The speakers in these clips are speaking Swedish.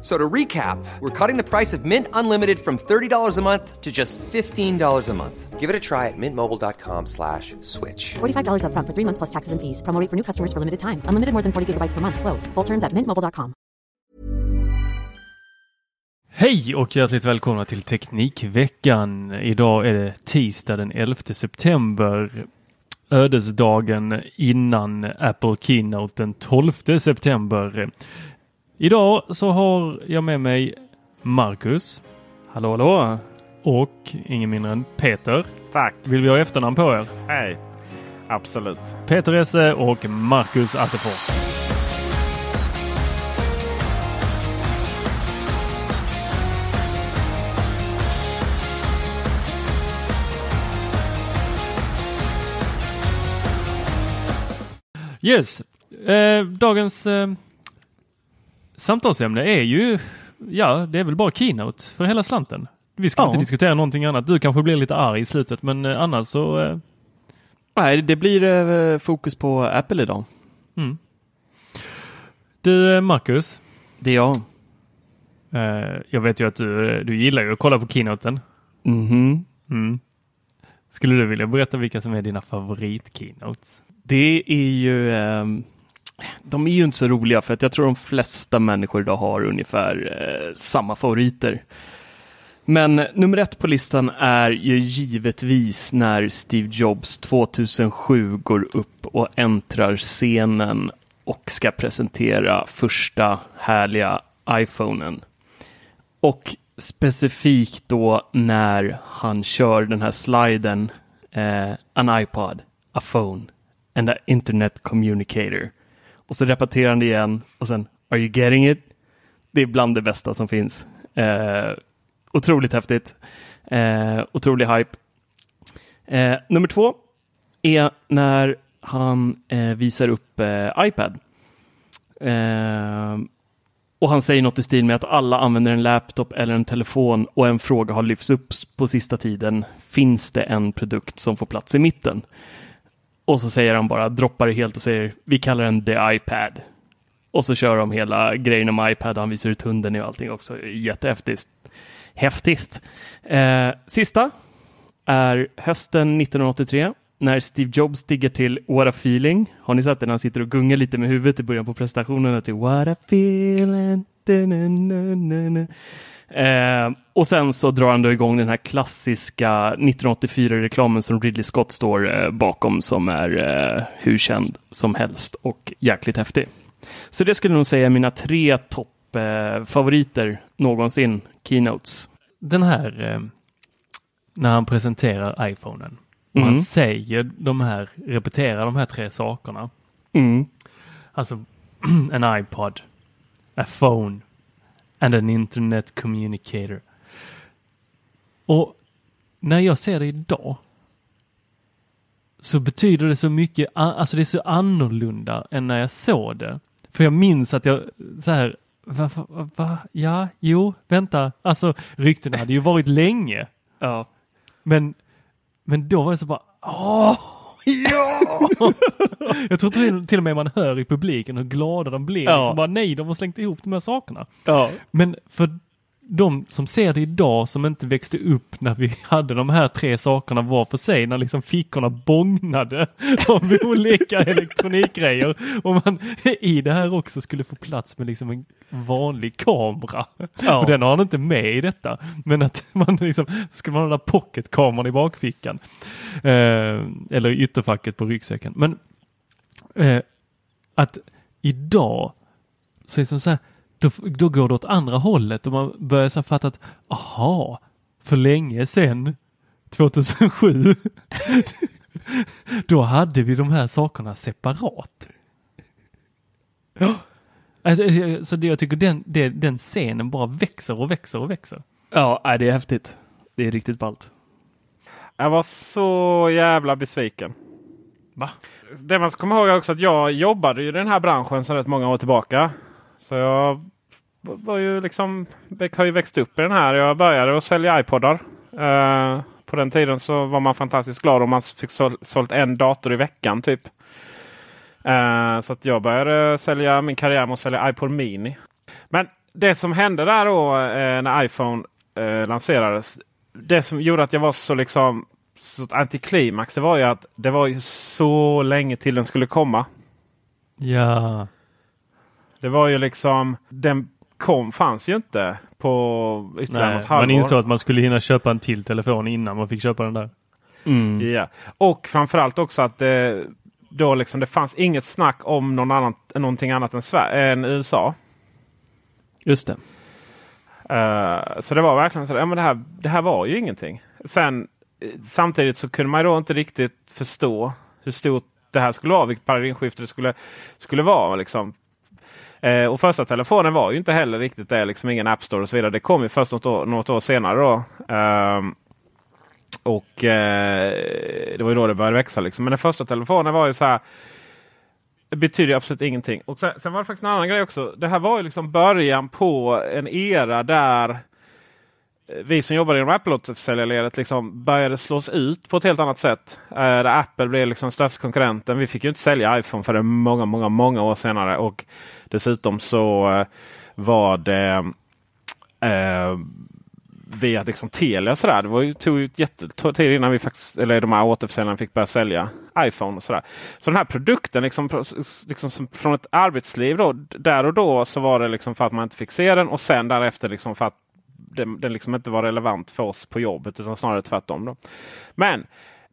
So to recap, we're cutting the price of Mint Unlimited from $30 a month to just $15 a month. Give it a try at mintmobile.com slash switch. $45 upfront for three months plus taxes and fees. Promo rate for new customers for limited time. Unlimited more than 40 gigabytes per month. Slows. Full terms at mintmobile.com. Hej och hjärtligt välkomna till Teknikveckan. Idag är det tisdag den 11 september. Ödesdagen innan Apple Keynote den 12 september. Idag så har jag med mig Marcus. Hallå hallå! Och ingen mindre än Peter. Tack. Vill vi ha efternamn på er? Hej. Absolut. Peter Esse och Marcus Attefors. Yes, eh, dagens eh, samtalsämne är ju, ja, det är väl bara keynote för hela slanten. Vi ska Ja. inte diskutera någonting annat. Du kanske blir lite arg i slutet, men eh, annars så eh, Nej, det blir eh, fokus på Apple idag. Mm. Du eh, Marcus, Det är jag. eh, jag vet ju att du, du gillar ju att kolla på keynoten. Mhm. Mm. Skulle du vilja berätta vilka som är dina favorit-keynotes? Det är ju de är ju inte så roliga för att jag tror de flesta människor idag har ungefär eh, samma favoriter. Men nummer ett på listan är ju givetvis när Steve Jobs 2007 går upp och äntrar scenen och ska presentera första härliga iPhonen. Och specifikt då när han kör den här sliden, eh, an iPod, a phone and an internet communicator. Och så repeterar han det igen och sen, are you getting it? Det är bland det bästa som finns. Eh, otroligt häftigt. Eh, otrolig hype. Eh, nummer två är när han eh, visar upp eh, iPad. Eh, och han säger något i stil med att alla använder en laptop eller en telefon och en fråga har lyfts upp på sista tiden. Finns det en produkt som får plats i mitten? Och så säger han bara, droppar det helt och säger vi kallar den the iPad. Och så kör de hela grejen om iPad, han visar ut hunden och allting också. Jättehäftigt. Häftigt. Eh, sista är hösten 1983 när Steve Jobs diggar till What a feeling. Har ni sett det när han sitter och gungar lite med huvudet i början på presentationen? Till typ, What a feeling. Da, na, na, na, Eh, och sen så drar han då igång den här klassiska 1984-reklamen som Ridley Scott står eh, bakom som är eh, hur känd som helst och jäkligt häftig. Så det skulle jag nog säga är mina tre toppfavoriter eh, någonsin, keynotes. Den här, eh, när han presenterar iPhonen. Mm. Han säger de här, repeterar de här tre sakerna. Mm. Alltså en iPod, a phone and an internet communicator. Och när jag ser det idag så betyder det så mycket, alltså det är så annorlunda än när jag såg det. För jag minns att jag så här, va, va, va, ja, jo, vänta, alltså ryktena hade ju varit länge. Ja. Men, men då var det så bara, åh, Ja! Jag tror till, till och med man hör i publiken hur glada de blir. Ja. Liksom bara, nej, de har slängt ihop de här sakerna. ja. Men för de som ser det idag som inte växte upp när vi hade de här tre sakerna var för sig, när liksom fickorna bågnade av olika elektronikgrejer och man i det här också skulle få plats med liksom en vanlig kamera. Ja. För den har han inte med i detta. Men att man liksom, ska man ha pocketkameran i bakfickan. Eh, eller ytterfacket på ryggsäcken. Men eh, att idag så är det som så här, då, då går det åt andra hållet och man börjar så här fatta att aha, för länge sedan 2007 då hade vi de här sakerna separat. Alltså, eh, så det, jag tycker den, det, den scenen bara växer och växer och växer. Ja, det är häftigt. Det är riktigt ballt. Jag var så jävla besviken. Va? Det man ska komma ihåg är också att jag jobbade i den här branschen sedan rätt många år tillbaka. Så jag var ju liksom, har ju växt upp i den här. Jag började att sälja iPodar. Uh, på den tiden så var man fantastiskt glad om man fick sål, sålt en dator i veckan typ. Uh, så att jag började sälja min karriär med att sälja iPod Mini. Men det som hände där då uh, när iPhone lanserades. Det som gjorde att jag var så liksom så antiklimax. Det var ju att det var ju så länge till den skulle komma. Ja, det var ju liksom den kom fanns ju inte på ytterligare nej, något halvår. man insåg att man skulle hinna köpa en till telefon innan man fick köpa den där. Mm. Ja. Och framförallt också att det, då liksom, det fanns inget snack om någon annan, någonting annat än, Sverige, än USA. Just det. Eh, så det var verkligen så. Ja, men det, här, det här var ju ingenting. Sen samtidigt så kunde man då inte riktigt förstå hur stort det här skulle vara. Vilket paradigmskifte det skulle, skulle vara. Liksom. Eh, och första telefonen var ju inte heller riktigt det. Liksom ingen App Store och så vidare. Det kom ju först något år, något år senare. då. Ehm, och eh, det var ju då det började växa. Liksom. Men den första telefonen var ju så här. Det betyder absolut ingenting. Och sen, sen var det faktiskt en annan grej också. Det här var ju liksom början på en era där eh, Eh, vi som jobbade inom Apple-återförsäljarledet liksom började slås ut på ett helt annat sätt. Eh, där Apple blev liksom största konkurrenten. Vi fick ju inte sälja iPhone förrän många, många, många år senare. Och dessutom så eh, var det eh, via liksom Telia. Sådär. Det var ju, tog ju jättetid innan vi faktiskt, eller de här återförsäljarna fick börja sälja iPhone. och sådär. Så den här produkten liksom, liksom från ett arbetsliv då, där och då så var det liksom för att man inte fick se den och sen därefter liksom för att den, den liksom inte var relevant för oss på jobbet utan snarare tvärtom. Då. Men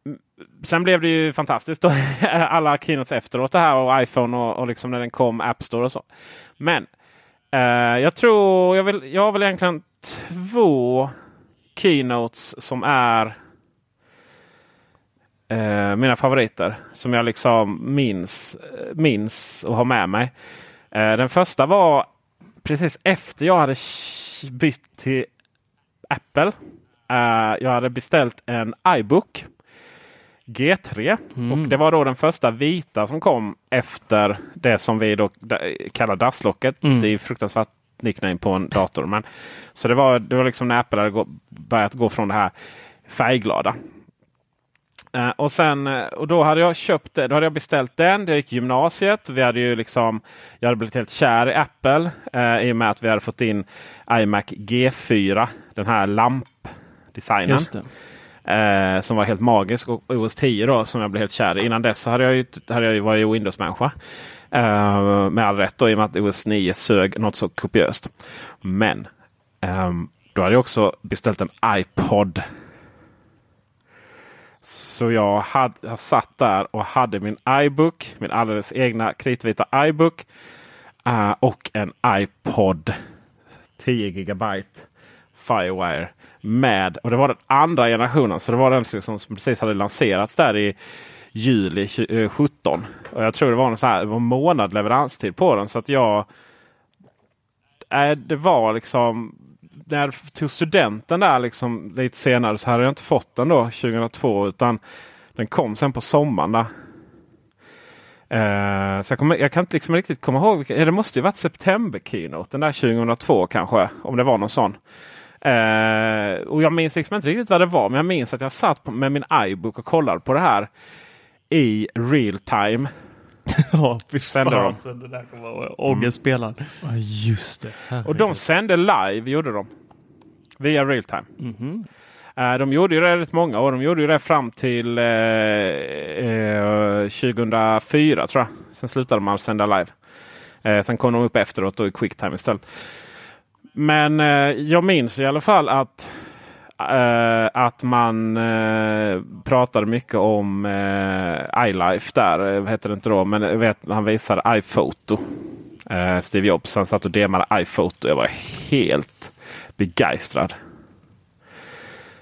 mm, sen blev det ju fantastiskt. Då. Alla keynotes efteråt det här och iPhone och, och liksom när den kom App Store och så. Men eh, jag tror jag vill, jag har väl egentligen två keynotes som är eh, mina favoriter. Som jag liksom minns, eh, minns och har med mig. Eh, den första var precis efter jag hade bytt till Apple. Eh, jag hade beställt en iBook G3 och det var då den första vita som kom efter det som vi då kallar dasslocket. Det är fruktansvärt nickname på en dator. Men, så det var, det var liksom när Apple hade gå, börjat gå från det här färgglada. Uh, och, sen, uh, och då hade jag köpt det. Då hade jag beställt den. Jag gick gymnasiet. Vi hade ju liksom, jag hade blivit helt kär i Apple uh, i och med att vi hade fått in iMac G4. Den här lampdesignen. Eh, som var helt magisk. Och OS 10 då som jag blev helt kär i. Innan dess så hade jag ju, hade jag ju varit Windows-människa. Eh, med all rätt då i och med att OS 9 sög något så kopiöst. Men ehm, då hade jag också beställt en iPod. Så jag, hade, jag satt där och hade min iBook, min alldeles egna kritvita iBook. Uh, och en iPod 10 gigabyte Firewire med. Och det var den andra generationen. Så det var den som precis hade lanserats där i juli 2017. Eh, och jag tror det var en så här, det var månad leveranstid på den. Så att jag... Äh, det var liksom... När jag tog studenten där liksom lite senare så hade jag inte fått den då 2002. Utan den kom sen på sommaren. Där. Uh, så jag, kommer, jag kan inte liksom riktigt komma ihåg. Vilka, ja, det måste ju varit september keynote. Den där 2002 kanske. Om det var någon sån. Uh, och jag minns liksom inte riktigt vad det var. Men jag minns att jag satt på, med min iBook och kollade på det här. i real time. Ja, fy de. fasen. Det där kommer vara ångestspelaren. Ja, just det. Och de sände live gjorde de. Via real time. Eh, De gjorde ju det rätt många år. De gjorde ju det fram till eh, eh, 2004 tror jag. Sen slutade man sända live. Eh, sen kom de upp efteråt då i quicktime istället. Men eh, jag minns i alla fall att eh, att man eh, pratade mycket om eh, iLife där. heter det inte då? Men vet, han visade iPhoto. Eh, Steve Jobs. Han satt och demade iPhoto. Jag var helt begeistrad.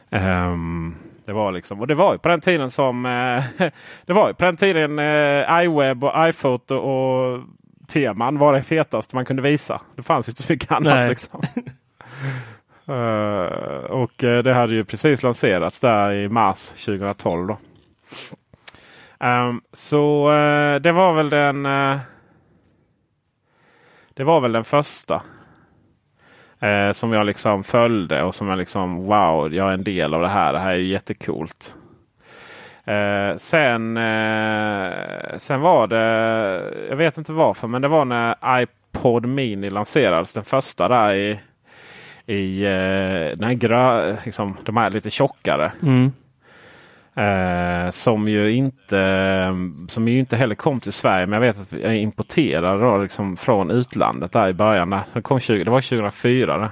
Ehm, det var liksom, och det var ju på den tiden som det var ju på den tiden iWeb och iPhoto och teman var det fetaste man kunde visa. Det fanns inte så mycket annat. Nej. Liksom. Eh, och eh, det hade ju precis lanserats där i mars 2012. Då. Um, så uh, det var väl den Uh, Det var väl den första. Som jag liksom följde och som jag liksom wow, jag är en del av det här. Det här är ju jättekult. Sen, sen var det, jag vet inte varför, men det var när iPod Mini lanserades. Den första där i, i eh, den här grö, liksom, de här lite tjockare. Mm. Eh, som ju inte som ju inte heller kom till Sverige. Men jag vet att jag importerade då, liksom från utlandet där i början. Där. Det, kom 20, det var 2004. Det.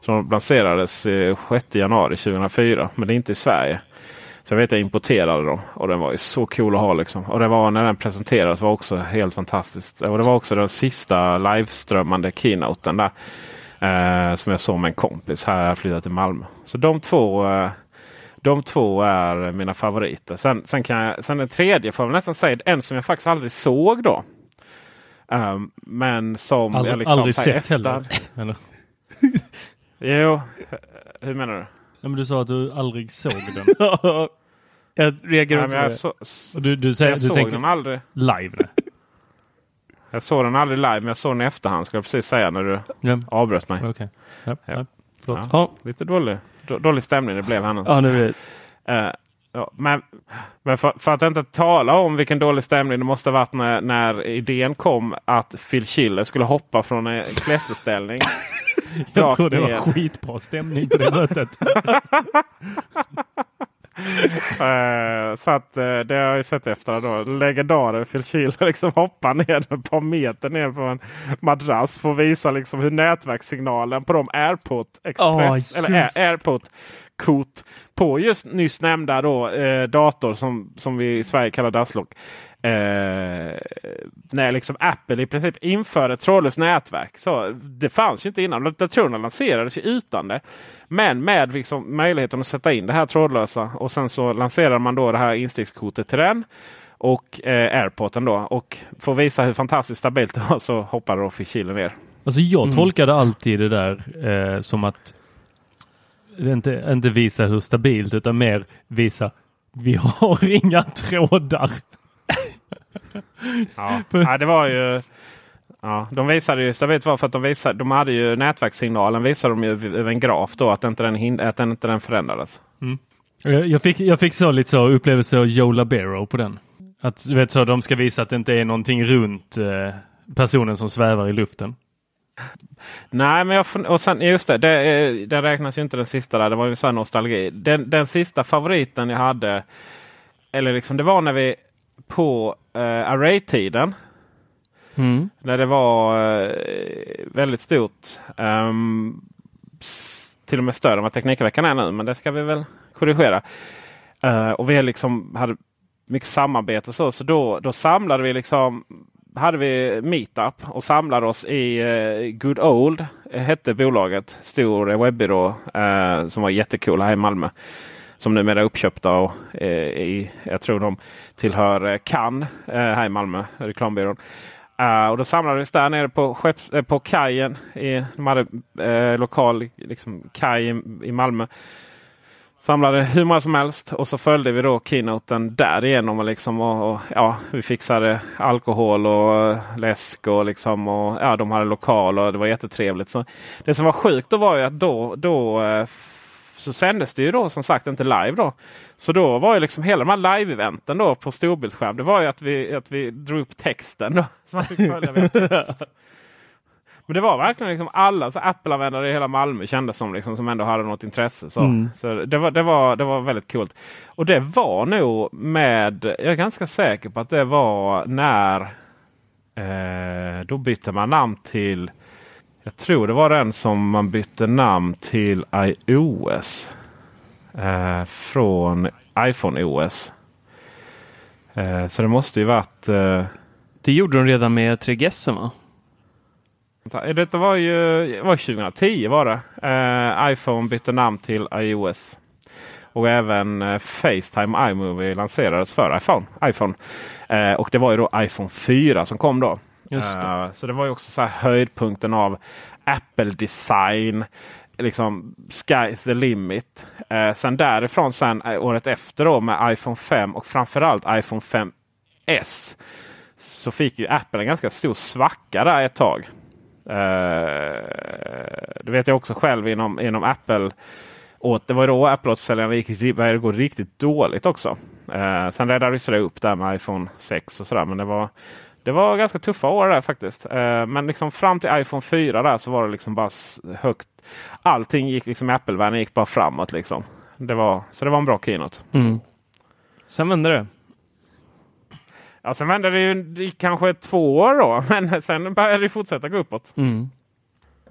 Så de lanserades eh, 6 januari 2004. Men det är inte i Sverige. Så jag vet att jag importerade dem. Och den var ju så cool att ha. Liksom. Och det var när den presenterades var också helt fantastiskt. Och det var också den sista liveströmmande keynoten där. Eh, som jag såg med en kompis här jag flyttat till Malmö. Så de två eh, de två är mina favoriter. Sen, sen, kan jag, sen den tredje får jag nästan säga en som jag faktiskt aldrig såg då. Um, men som jag Aldrig, liksom aldrig sett heller. Eller? Jo, hur menar du? Ja, men du sa att du aldrig såg den. jag reagerar Nej, också men jag, på det. så, du, du, säger, jag du såg tänker den aldrig. live? Jag såg den aldrig live, men jag såg den i efterhand. Skulle jag precis säga när du Ja, avbröt mig. okej. Ja, Ja. ja. Lite dålig, då, dålig stämning det blev här nu. Ja, nu är det. Eh, ja, men men för, för att inte tala om vilken dålig stämning det måste ha varit när, när idén kom att Phil Schiller skulle hoppa från en klätterställning. Jag tror det var skitbra stämning på det mötet. Eh, så att eh, det har jag sett efter då. Legendaren Phil Schiller liksom hoppar ner ett par meter ner på en madrass för att visa liksom hur nätverkssignalen på de AirPod Express Åh, eller AirPod kort på just nyss nämnda då, eh, dator som, som vi i Sverige kallar dasslock. Eh, när liksom Apple i princip införde trådlöst nätverk. Så det fanns ju inte innan. Datorerna lanserades ju utan det. Men med liksom möjligheten att sätta in det här trådlösa och sen så lanserar man då det här instegskortet till den. Och eh, airpoden då. Och för att visa hur fantastiskt stabilt det var så hoppade då Phil ner. Alltså jag Mm. tolkade alltid det där eh, som att det inte, inte visa hur stabilt utan mer visa vi har inga trådar. Ja, ja det var ju... Ja, de visade ju stabilt var för att de, visade, de hade ju nätverkssignalen visade de ju över en graf då att inte den, hin- att inte den förändrades. Jag, jag, fick, jag fick så lite så upplevelse av Joe Labero på den. Att du vet så de ska visa att det inte är någonting runt eh, personen som svävar i luften. Nej, men jag, och sen, just det, det, eh, det räknas ju inte den sista där. Det var ju så här nostalgi. Den, den sista favoriten jag hade, eller liksom det var när vi på uh, array-tiden. Mm. När det var eh, väldigt stort. s- till och med större än vad Teknikveckan är nu, men det ska vi väl korrigera. Eh, och vi liksom hade mycket samarbete så, så då, då samlade vi liksom hade vi Meetup och samlade oss i eh, Good Old, eh, hette bolaget. Stor eh, webbyrå eh, som var jättecool här i Malmö. Som numera är uppköpta och eh, i, jag tror de tillhör eh, Cannes eh, här i Malmö, reklambyrån. Uh, och då samlades där nere på, skepps, eh, på kajen. I, de hade eh, lokal liksom, kaj i, i Malmö. Samlade hur många som helst och så följde vi då keynoten därigenom. Och liksom, och, och, ja, vi fixade alkohol och eh, läsk och, liksom, och ja, de hade lokal och det var jättetrevligt. Så det som var sjukt då var ju att då, då eh, så sändes det ju då som sagt inte live då. Så då var ju liksom hela de här live-eventen då på storbildsskärm. Det var ju att vi, att vi drog upp texten då. Så man fick följa text. Men det var verkligen liksom alla Apple-användare i hela Malmö kändes som, liksom, som ändå hade något intresse. Så, Mm. så det, var, det, var, det var väldigt coolt. Och det var nog med, jag är ganska säker på att det var när eh, då bytte man namn till, jag tror det var den som man bytte namn till iOS. Eh, från iPhone OS. Eh, så det måste ju varit eh, Det gjorde de redan med 3GS va? Detta var ju var 2010 var det. Eh, iPhone bytte namn till iOS. Och även eh, Facetime iMovie lanserades för iPhone. iPhone. Eh, och det var ju då iPhone 4 som kom då. Just det. Uh, så det var ju också så här höjdpunkten av Apple design. Liksom sky's the limit. Uh, sen därifrån sen eh, året efter då med iPhone 5 och framförallt iPhone 5S. Så fick ju Apple en ganska stor svacka där ett tag. Uh, det vet jag också själv inom, inom Apple. Och det var då Apple-återförsäljarna gick, började gå riktigt dåligt också. Uh, sen räddades det upp där med iPhone 6 och sådär. Men det var, det var ganska tuffa år där faktiskt. Eh, men liksom fram till iPhone 4 där så var det liksom bara högt. Allting gick liksom i Apple-världen gick bara framåt liksom. Det var, så det var en bra keynote. Mm. Sen vände det. Ja, sen vände det ju i kanske två år då. Men sen började det fortsätta gå uppåt. Mm.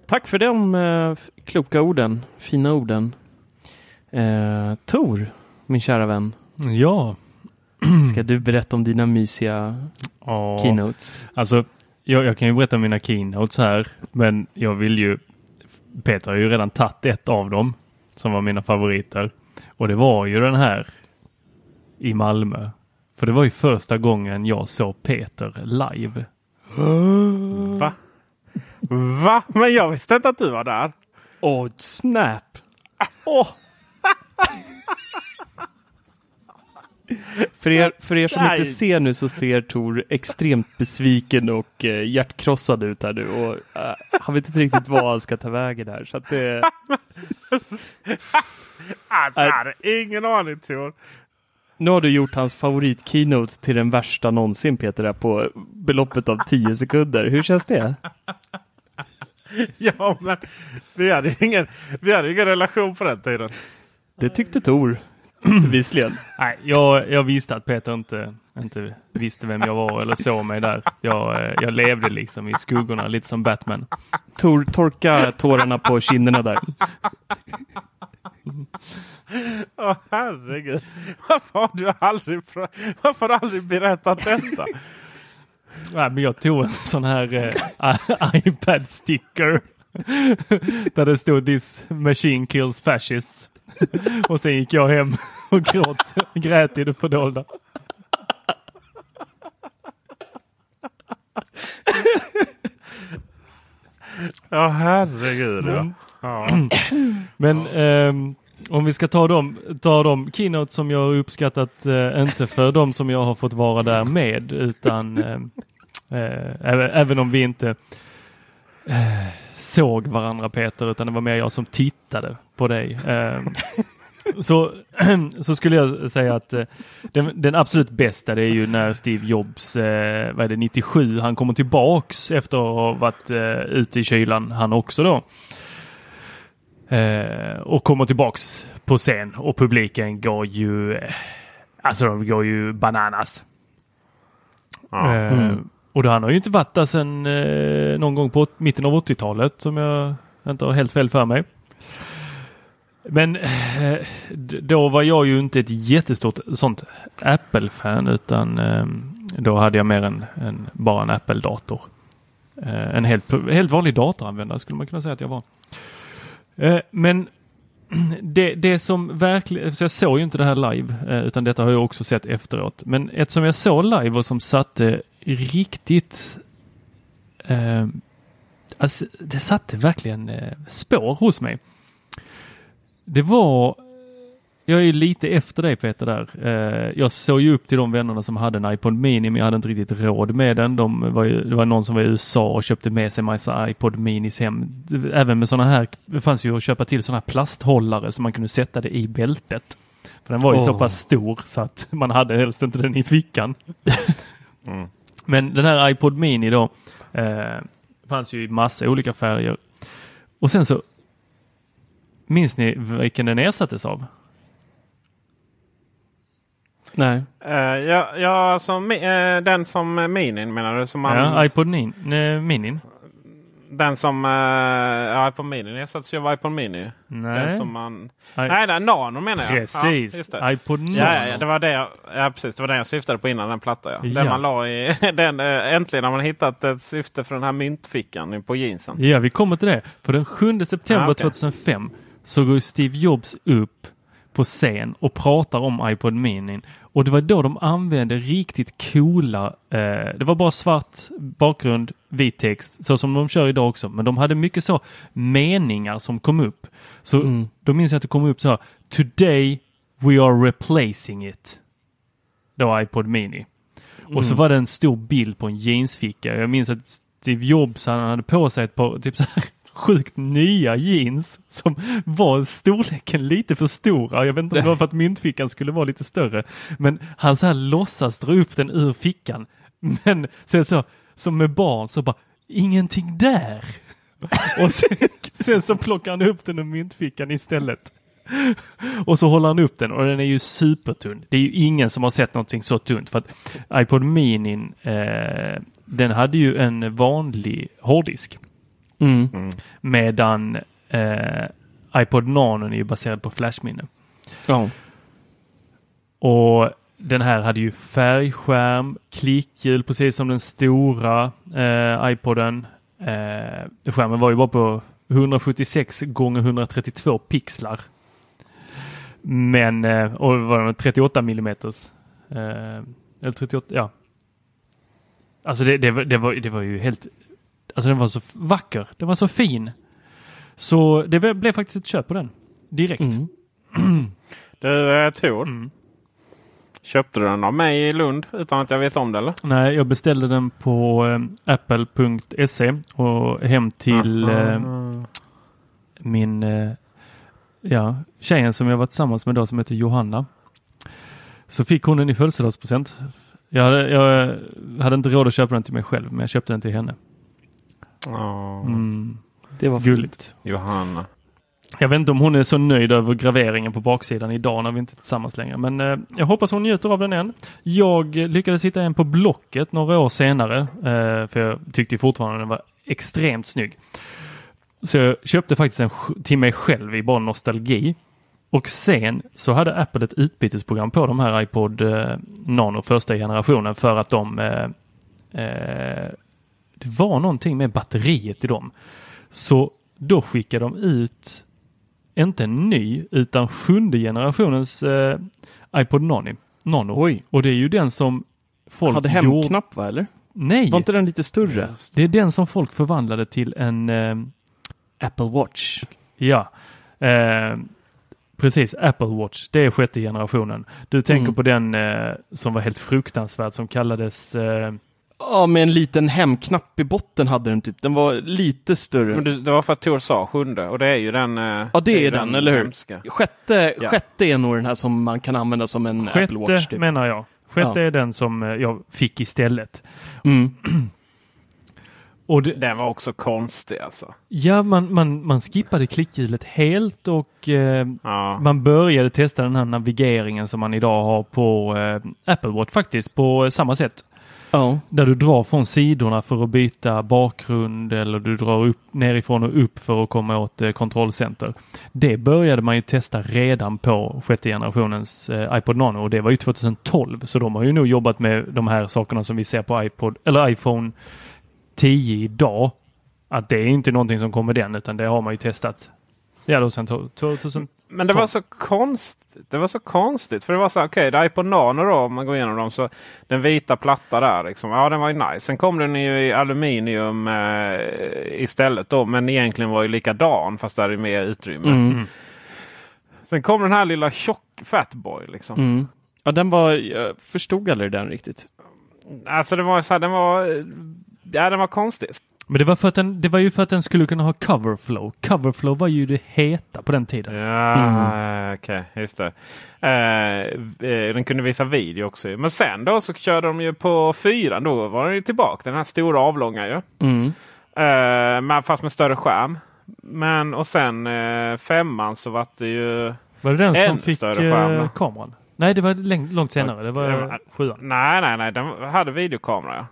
Tack för de eh, kloka orden, fina orden. Eh, Tor, min kära vän, Ja. ska du berätta om dina mysiga ja. keynotes? Alltså, jag, jag kan ju berätta om mina keynotes här, men jag vill ju... Peter har ju redan tagit ett av dem som var mina favoriter. Och det var ju den här i Malmö. För det var ju första gången jag såg Peter live. Va? Va? Men jag visste inte att du var där. Åh, snap! Åh! För er, för er som Nej. inte ser nu så ser Tor extremt besviken och eh, hjärtkrossad ut här nu. Och, eh, han vet inte riktigt vad han ska ta vägen här. Så att det, Alltså, jag hade ingen aning Tor. nu har du gjort hans favorit-keynote till den värsta någonsin Peter, där på beloppet av 10 sekunder. Hur känns det? Ja, men vi hade ingen, vi hade ju ingen relation på den tiden. Det tyckte Tor, bevisligen. Nej, jag, jag visste att Peter inte, inte visste vem jag var eller såg mig där. Jag, eh, jag levde liksom i skuggorna, lite som Batman. Tor, torka tårarna på kinderna där. Åh herregud. Varför har du aldrig, varför har du aldrig berättat detta? Nej, men jag tog en sån här eh, iPad sticker där det stod this machine kills fascists. och sen gick jag hem och gråt, grät i det fördolda. Ja herregud. Ja. Ja. Men ehm, om vi ska ta dem, ta de keynote som jag har uppskattat, eh, inte för de som jag har fått vara där med, utan ehm, eh, även, om vi inte eh, såg varandra Peter, utan det var mer jag som tittade på dig. Så, så skulle jag säga att eh, den, den absolut bästa det är ju när Steve Jobs, eh, vad är det, 97, han kommer tillbaks efter att ha varit eh, ute i kylan han också då. Eh, och kommer tillbaks på scen och publiken går ju, eh, alltså de går ju bananas. Ja. Eh, Och då han har ju inte varit där sedan eh, någon gång på mitten av 80-talet som jag inte har helt fel för mig. Men eh, då var jag ju inte ett jättestort sånt Apple-fan utan ehm, då hade jag mer en, en bara en Apple-dator. Eh, en helt, helt vanlig datoranvändare skulle man kunna säga att jag var. Eh, men det, det som verkligen, så jag såg ju inte det här live utan detta har jag också sett efteråt. Men ett som jag såg live och som satte riktigt eh, alltså, det satte verkligen eh, spår hos mig. Det var jag är ju lite efter dig Peter där. Eh, jag såg ju upp till de vännerna som hade en iPod Mini men jag hade inte riktigt råd med den. De var ju, det var någon som var i USA och köpte med sig massa iPod Minis hem. Även med sådana här, det fanns ju att köpa till sådana här plasthållare så man kunde sätta det i bältet. För den var ju Åh. så pass stor så att man hade helst inte den i fickan. Men den här iPod Mini då eh, fanns ju i massa olika färger. Och sen så Minns ni vilken den ersattes av? Nej. Eh, ja, ja mi- eh, den som minin menar du? Som man, Ja, iPod nin, nej, Minin? Den som uh, iPod Mini ersattes ju av iPod Mini. Nej. Den som man, I- nej, den Nano menar jag. Precis, Ja, iPod Nano. Ja, ja, det var det jag, ja, precis. Det var den jag syftade på innan den platta. Ja. Den Ja. man la i, den, eh, äntligen har man hittat ett syfte för den här myntfickan på jeansen. Ja, vi kommer till det. För den 7 september Ah, okej. 2005 så går Steve Jobs upp på scen och pratar om iPod Mini. Och det var då de använde riktigt coola, eh, det var bara svart bakgrund, vit text, så som de kör idag också. Men de hade mycket så meningar som kom upp. Så Mm. då minns jag att det kom upp så här, Today we are replacing it. Då iPod Mini. Och så var det en stor bild på en jeansficka. Jag minns att Steve Jobs han hade på sig ett par typ så här, sjukt nya jeans som var storleken lite för stora. Jag vet inte om det var för att myntfickan skulle vara lite större. Men han så här låtsas dra upp den ur fickan. Men sen så, som med barn så bara, ingenting där. Och sen, sen så plockar han upp den ur myntfickan istället. Och så håller han upp den och den är ju supertunn. Det är ju ingen som har sett någonting så tunt för att iPod Mini eh, den hade ju en vanlig hårddisk. Mm. Medan eh, iPod Nano är ju baserad på flashminne. Ja. Och den här hade ju färgskärm, klickhjul precis som den stora eh, iPoden. Eh, skärmen var ju bara på 176 gånger 132 pixlar. Men, eh, och var det 38 millimeters? Eh, eller 38, ja. Alltså det, det, var- det, var, det var ju helt, alltså den var så vacker, den var så fin. Så det blev faktiskt ett köp på den. Direkt. Mm. Du eh, Tor, Mm. köpte du den av mig i Lund utan att jag vet om det eller? Nej, jag beställde den på eh, apple.se och hem till eh, min eh, ja, tjejen som jag var tillsammans med då som heter Johanna. Så fick hon den i födelsedagspresent. Jag hade, jag hade inte råd att köpa den till mig själv, men jag köpte den till henne. Mm, Det var gulligt. Johanna. Jag vet inte om hon är så nöjd över graveringen på baksidan idag när vi inte är tillsammans längre. Men eh, jag hoppas hon njuter av den än. Jag lyckades hitta en på Blocket några år senare. Eh, för jag tyckte fortfarande den var extremt snygg. Så jag köpte faktiskt en till mig själv i bara nostalgi. Och sen så hade Apple ett utbytesprogram på de här iPod eh, Nano första generationen för att de eh, eh, det var någonting med batteriet i dem. Så då skickade de ut inte en ny utan sjunde generationens eh, iPod Nano. Nano. Oj. Och det är ju den som folk Hade gjorde- hemknapp va eller? Nej, Var inte den lite större? det är den som folk förvandlade till en eh, Apple Watch. Ja, eh, precis. Apple Watch, det är sjätte generationen. Du tänker Mm. på den eh, som var helt fruktansvärd som kallades eh, Ja, med en liten hemknapp i botten hade den typ. Den var lite större. Men det, det var för att Tor sa sjunde och det är ju den. eh, Ja, det är den, eller hur? hemska. Sjätte, Ja. sjätte är nog den här som man kan använda som en Apple Watch. sjätte Typ. menar jag. Sjätte Ja. är den som eh, jag fick istället. Mm. Och det, Den var också konstig alltså. ja, man, man, man skippade klickhjulet helt och eh, Ja. man började testa den här navigeringen som man idag har på eh, Apple Watch faktiskt på samma sätt. Ja. Där du drar från sidorna för att byta bakgrund eller du drar upp nerifrån och upp för att komma åt eh, kontrollcenter. Det började man ju testa redan på sjätte generationens eh, iPod Nano och det var ju 2012 så de har ju nog jobbat med de här sakerna som vi ser på iPod eller iPhone 10 idag. Att det är inte någonting som kommer den utan det har man ju testat. Ja, då sen to- 2000. Men det var så konstigt. Det var så konstigt. För det var så här, okej, det är iPod Nano då om man går igenom dem. Så den vita platta där liksom. Ja, den var ju nice. Sen kom den ju i aluminium eh, istället då. Men egentligen var ju likadan fast där är mer utrymme. Mm. Sen kom den här lilla tjock Fatboy liksom. Mm. Ja, den var, jag förstod aldrig den riktigt. Alltså det var så här, den var, ja den var konstig. Men det var, för att den, det var ju för att den skulle kunna ha coverflow. Coverflow var ju det heta på den tiden. Ja, mm. okej, okay, just det. Eh, eh, den kunde visa video också. Men sen då så körde de ju på fyran. Då var den ju tillbaka. Den här stora avlånga ju. Mm. Eh, men fast med större skärm. Men och sen eh, femman så var det ju Var det den som fick eh, kameran? Nej, det var långt senare. Det var sjuan. Nej, nej, nej. Den hade videokamera.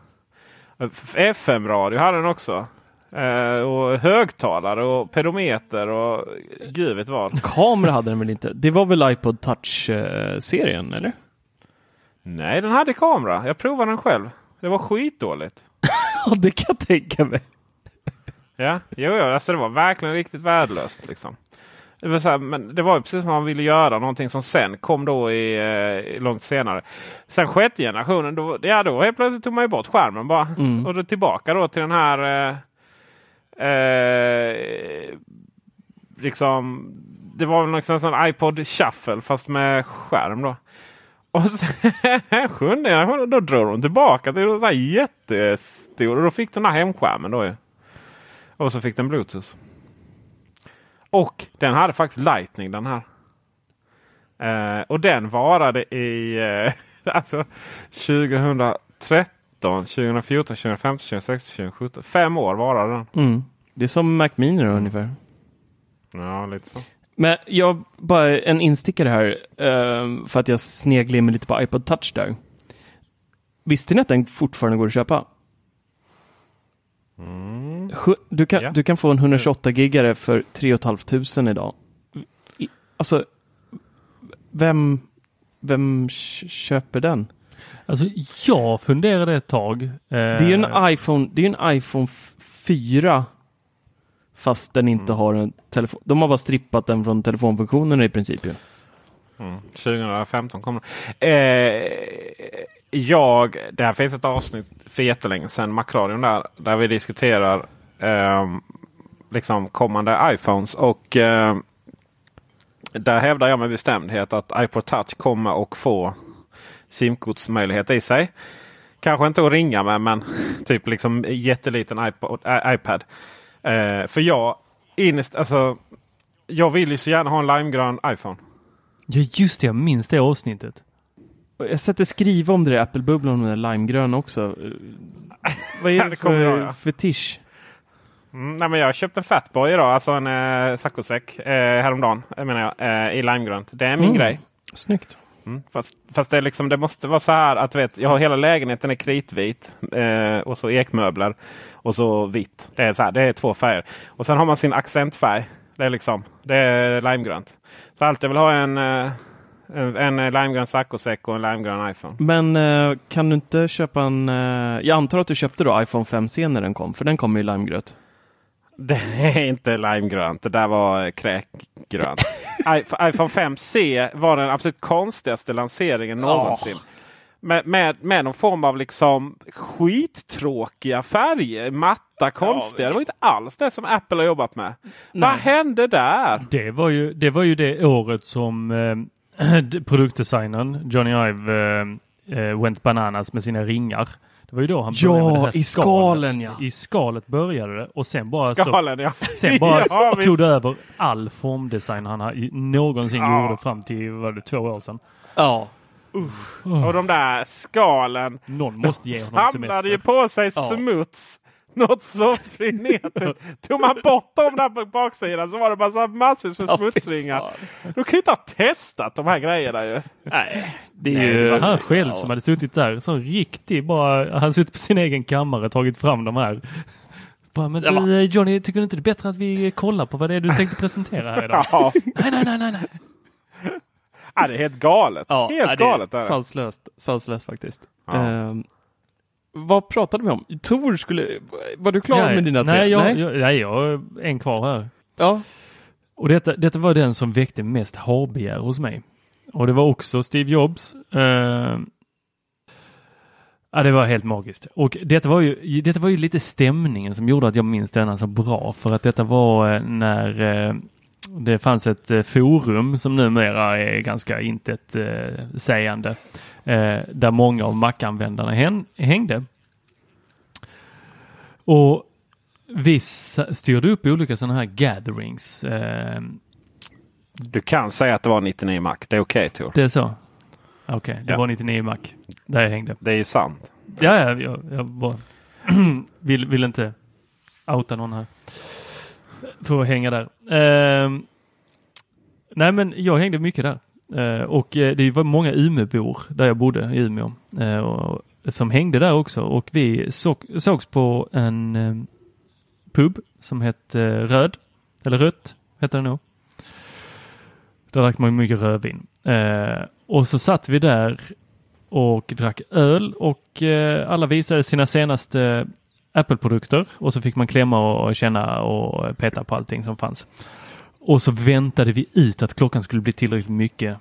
Ja. FM-radio hade den också. Eh, och högtalare och pedometer och gud vet vad. Kamera hade den väl inte? Det var väl iPod Touch-serien eller? Nej, den hade kamera. Jag provade den själv. Det var skitdåligt. ja, det kan jag tänka mig. ja, jo, jo, alltså det var verkligen riktigt värdelöst. Liksom. Det var, så här, men det var precis som man ville göra någonting som sen kom då i, eh, långt senare. Sen sjätte generationen, då, ja, då helt plötsligt tog man ju bort skärmen bara. Mm. Och då tillbaka då till den här eh, eh, liksom Det var liksom en sån iPod shuffle fast med skärm då. Och sen sjunde generationen då drog de tillbaka till så här jättestor. Och då fick den här hemskärmen då ju. Och så fick den Bluetooth. Och den hade faktiskt Lightning den här. Eh, och den varade i eh, alltså 2013, 2014, 2015, 2016, 2017. Fem år varade den. Mm. Det är som Mac Mini då, ungefär. Ja, lite så. Men jag bara en instickare här eh, för att jag sneglar mig lite på iPod Touch där. Visste ni att den fortfarande går att köpa? Mm. Du, kan, Ja. du kan få en 128 gigare för 3 500 idag. Alltså, vem, vem köper den? Alltså jag funderade ett tag. Eh, Det är ju en iPhone, det är en iPhone f- 4 fast den inte Mm. har en telefon. De har bara strippat den från telefonfunktionen i princip. Ju. Mm. 2015 kommer eh, jag, Det här finns ett avsnitt för jättelänge sedan, Macradion där, där vi diskuterar eh, liksom kommande iPhones. Och eh, där hävdar jag med bestämdhet att iPod Touch kommer att få simkortsmöjlighet i sig. Kanske inte att ringa med men typ liksom jätteliten iPod, eh, iPad. Eh, för jag innerst, alltså, jag vill ju så gärna ha en limegrön iPhone. Ja just det, jag minns det avsnittet. Och Jag sätter skriva om det där Apple-bubblan med den där limegröna också. Eh, Vad är det för jag, ja. fetisch? Mm, nej, men jag har köpt en Fatboy idag, alltså en eh, saccosäck eh, häromdagen. Jag menar jag, eh, i limegrönt. Det är min Mm. grej. Snyggt. Mm. Fast, fast det, liksom, det måste vara så här att vet, jag har hela lägenheten är kritvit eh, och så ekmöbler och så vitt. Det är, så här, det är två färger. Och sen har man sin accentfärg. Det är liksom det är limegrönt. Så allt jag vill ha en, eh, en, en limegrön saccosäck och en limegrön iPhone. Men eh, kan du inte köpa en... Eh, jag antar att du köpte då iPhone 5C när den kom, för den kom ju i limegröt. Det är inte limegrönt. Det där var eh, kräkgrönt. IPhone 5C var den absolut konstigaste lanseringen någonsin. Med, med, med någon form av liksom skittråkiga färger. Matta, konstiga. Det var inte alls det som Apple har jobbat med. Vad hände där? Det var ju det, var ju det året som eh, produktdesignern Johnny Ive eh, eh, went bananas med sina ringar. Det var ju då han Ja, började med det här i skalen, ja. I skalet började det och sen bara, Skalen ja. så, sen bara Ja, tog det över all formdesign han har, någonsin Ja. gjorde fram till vad det, två år sedan. Ja. Och de där skalen Någon måste ge honom samlade ju semester. på sig Ja. smuts. Något så frenetiskt. Tog man bort dem där på baksidan så var det bara massvis med smutsringar. Du kan ju inte ha testat de här grejerna ju. Nej, det är Nej, ju... det han själv ja. som hade suttit där. Så riktigt bara, han hade suttit på sin egen kammare tagit fram de här. Bara, men du, Johnny, tycker du inte det är bättre att vi kollar på vad det är du tänkte presentera här idag? Ja, nej, nej, nej, nej, nej. Ja, det är helt galet. Ja, helt ja, galet. Är det. sanslöst, sanslöst faktiskt. Ja. Ehm, vad pratade vi om? Tor skulle... Var du klar nej, med dina tre? nej, jag, Jag, nej, jag har en kvar här. Ja. Och detta, detta var den som väckte mest harbegär hos mig. Och det var också Steve Jobs. Eh, ja, det var helt magiskt. Och detta var, ju, detta var ju lite stämningen som gjorde att jag minns denna så bra. För att detta var eh, när eh, det fanns ett eh, forum som numera är ganska intet eh, sägande eh, där många av Mac-användarna hän, hängde. Och vi styrde upp olika sådana här gatherings. Du kan säga att det var 99 Mac. Det är okej okay, Tor. Det är så? Okej, okay, det ja. var 99 Mac där jag hängde. Det är ju sant. Ja, ja jag, jag bara vill, vill inte outa någon här. För att hänga där. Uh, nej, men jag hängde mycket där. Uh, och eh, det var många Umeåbor där jag bodde i Umeå uh, och, som hängde där också och vi så, sågs på en um, pub som hette eh, Röd, eller Rött hette den nog. Där drack man mycket rödvin. och så satt vi där och drack öl och alla visade sina senaste Apple-produkter och så fick man klämma och känna och peta på allting som fanns. Och så väntade vi ut att klockan skulle bli tillräckligt mycket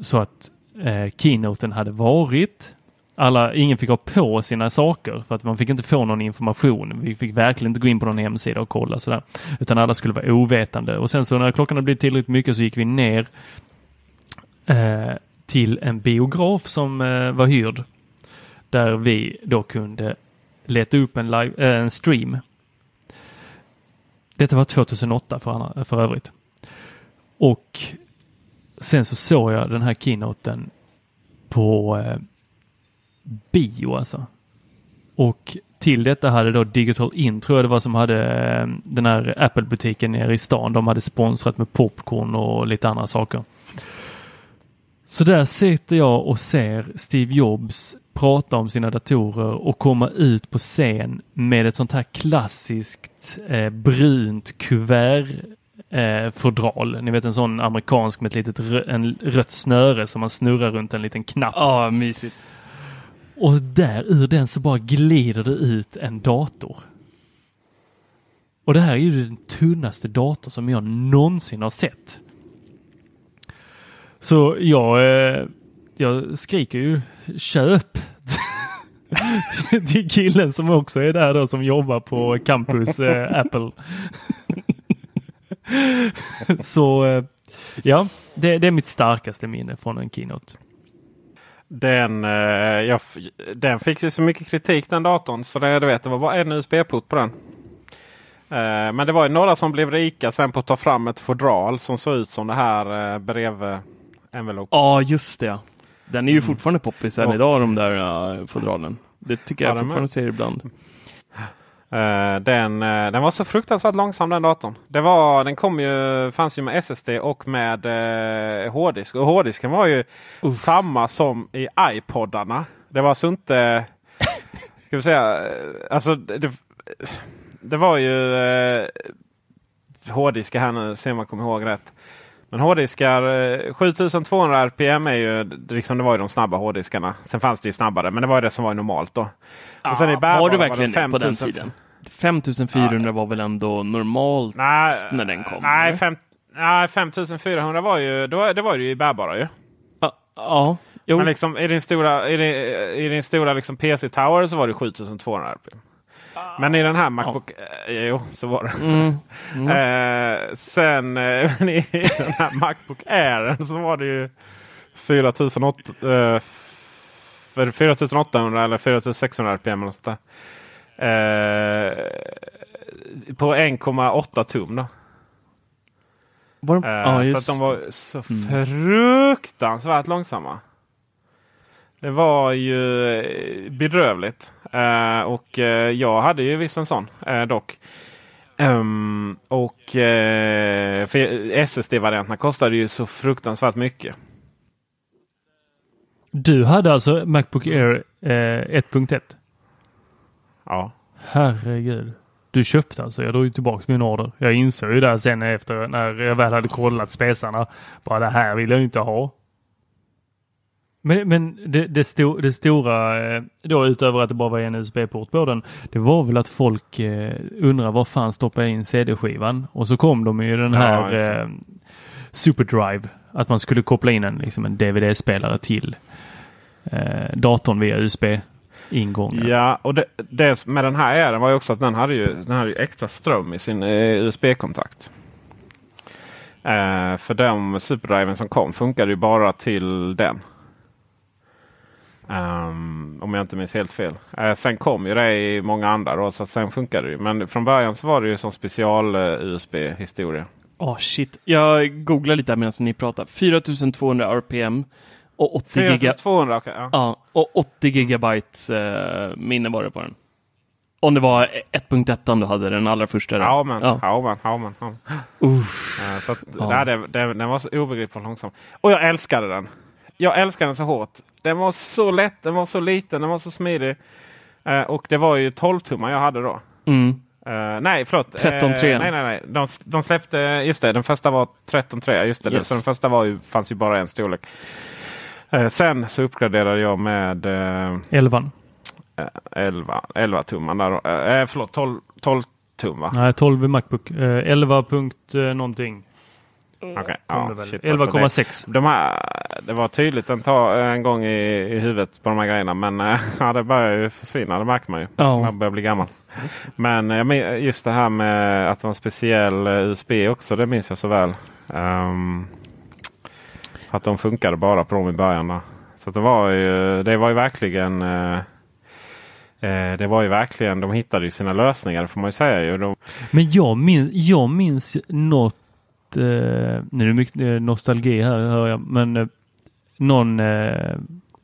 så att eh, keynoten hade varit. Alla, ingen fick ha på sina saker för att man fick inte få någon information. Vi fick verkligen inte gå in på någon hemsida och kolla sådär. Utan alla skulle vara ovetande. Och sen så när klockan hade blivit tillräckligt mycket så gick vi ner eh, till en biograf som eh, var hyrd. Där vi då kunde leta upp en, live, äh, en stream. Detta var 2008 för, för övrigt. Och sen så såg jag den här keynoten på eh, bio alltså. Och till detta hade då Digital In, tror jag det var, som hade eh, den här Apple-butiken nere i stan. De hade sponsrat med popcorn och lite andra saker. Så där sitter jag och ser Steve Jobs prata om sina datorer och komma ut på scen med ett sånt här klassiskt eh, brunt kuvert eh, fodral. Ni vet en sån amerikansk med ett litet rö en rött snöre som man snurrar runt en liten knapp. Ja, ah, mysigt. Och där ur den så bara glider det ut en dator. Och det här är ju den tunnaste dator som jag någonsin har sett. Så jag, eh, jag skriker ju köp till killen som också är där då som jobbar på campus eh, Apple. Så eh, ja, det, det, är mitt starkaste minne från en keynote. Den, eh, jag, den fick ju så mycket kritik den datorn så det, du vet, det var bara en USB-port på den. Eh, men det var ju några som blev rika sen på att ta fram ett fodral som såg ut som det här eh, brev envelope. Ja, just det. Den är ju mm. fortfarande poppis än idag de där uh, fodralen. Det tycker jag ja, fortfarande ser ibland. Uh, den, uh, den var så fruktansvärt långsam den datorn. Det var, den kom ju, fanns ju med SSD och med uh, hårddisk. Och hårddisken var ju Uff. samma som i iPodarna. Det var alltså inte... ska vi säga, alltså det, det var ju uh, hårddiskar här nu, se om man kommer ihåg rätt. Men hårddiskar 7200 RPM är ju liksom det var ju de snabba hårddiskarna. Sen fanns det ju snabbare men det var det som var normalt då. Ja, och sen i var det verkligen var det på den tiden? 5400 ja. var väl ändå normalt nej, när den kom? Nej, fem, nej 5400 var ju, då, det var ju i bärbara ju. Ja. ja. Men liksom, i din stora, i din, i din stora liksom PC Tower så var det 7200 RPM. Men i den här Macbook, ja. eh, jo så var det. Mm. Mm. eh, sen eh, i den här Macbook Air så var det ju 4800, eh, 4800 eller 4600 RPM. Eller sånt där. Eh, på 1,8 tum. Då. De, ah, så att de var så mm. fruktansvärt långsamma. Det var ju bedrövligt. Uh, och uh, jag hade ju visst en sån uh, dock. Um, och för SSD-varianterna kostade ju så fruktansvärt mycket. Du hade alltså Macbook Air 1.1? Ja. Herregud. Du köpte alltså, jag drog ju tillbaka min order. Jag insåg ju där sen efter när jag väl hade kollat spesarna. Bara det här vill jag inte ha. Men, men det, det, sto, det, stora eh, då utöver att det bara var en USB-port på den. Det var väl att folk eh, undrar var fan stoppar jag in CD-skivan? Och så kom de ju den här ja, eh, SuperDrive. Att man skulle koppla in en, liksom en DVD-spelare till eh, datorn via USB. Ingången. Ja, och det, det, med den här är var ju också att den hade ju, den hade ju extra ström i sin eh, USB-kontakt. Eh, för de superdriven som kom funkade ju bara till den. Um, om jag inte minns helt fel. Uh, sen kom ju det i många andra då, så sen funkade det ju. Men från början så var det ju som special uh, USB historia. Åh oh, shit, jag googlar lite medan ni pratar. 4200 RPM och 80, giga 4200, okay, ja. Ja, och 80 gigabytes uh, minne var det på den. Om det var 1.1 du hade den allra första. Ja men, ja. ja, men, ja, men, ja. Uh, så att, ja. nej, det, det, den var så obegripligt långsam. Och jag älskade den. Jag älskade den så hårt. Den var så lätt, den var så liten, den var så smidig. Uh, och det var ju 12 tummar jag hade då. Mm. Uh, nej, förlåt. 13.3. Uh, nej, nej, nej. De, de släppte, just det, den första var 13.3. Just det, yes. så den första var ju, fanns ju bara en storlek. Uh, sen så uppgraderade jag med uh, 11. 11, 11 tummar. Där, uh, förlåt, 12, 12 tum va? Nej, 12 i Macbook. 11 punkt någonting. Okay. Ja, 11,6. Alltså de det var tydligt en, ta, en gång i, i huvudet på de här grejerna. Men ja, det börjar ju försvinna. Det märker man ju. Oh. Man börjar bli gammal. Men just det här med att det var en speciell USB också. Det minns jag så väl. Um, att de funkade bara på dem i början. Så det var ju, det var ju verkligen uh, det var ju verkligen, de hittade ju sina lösningar får man ju säga. Ju. De... Men jag minns, jag minns något eh, nu är det mycket eh, nostalgi här hör jag, men eh, någon eh,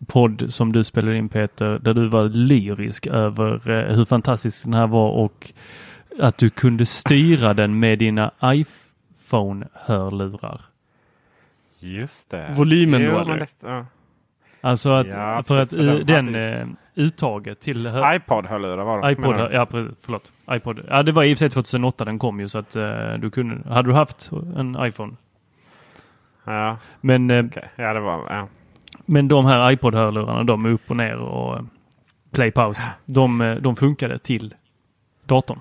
podd som du spelade in Peter, där du var lyrisk över eh, hur fantastisk den här var och att du kunde styra den med dina iPhone-hörlurar. Just det. Volymen jo, då eller? Ja. Alltså att ja, för att den, den uttaget till iPod-hörlurar var det. iPod, ja, förlåt. iPod. Ja, det var i och för sig 2008 den kom ju så att uh, du kunde. Hade du haft en iPhone? Ja. Men, uh, okay. ja, det var, ja. men de här iPod-hörlurarna, de är upp och ner och play pause. De, de funkade till datorn.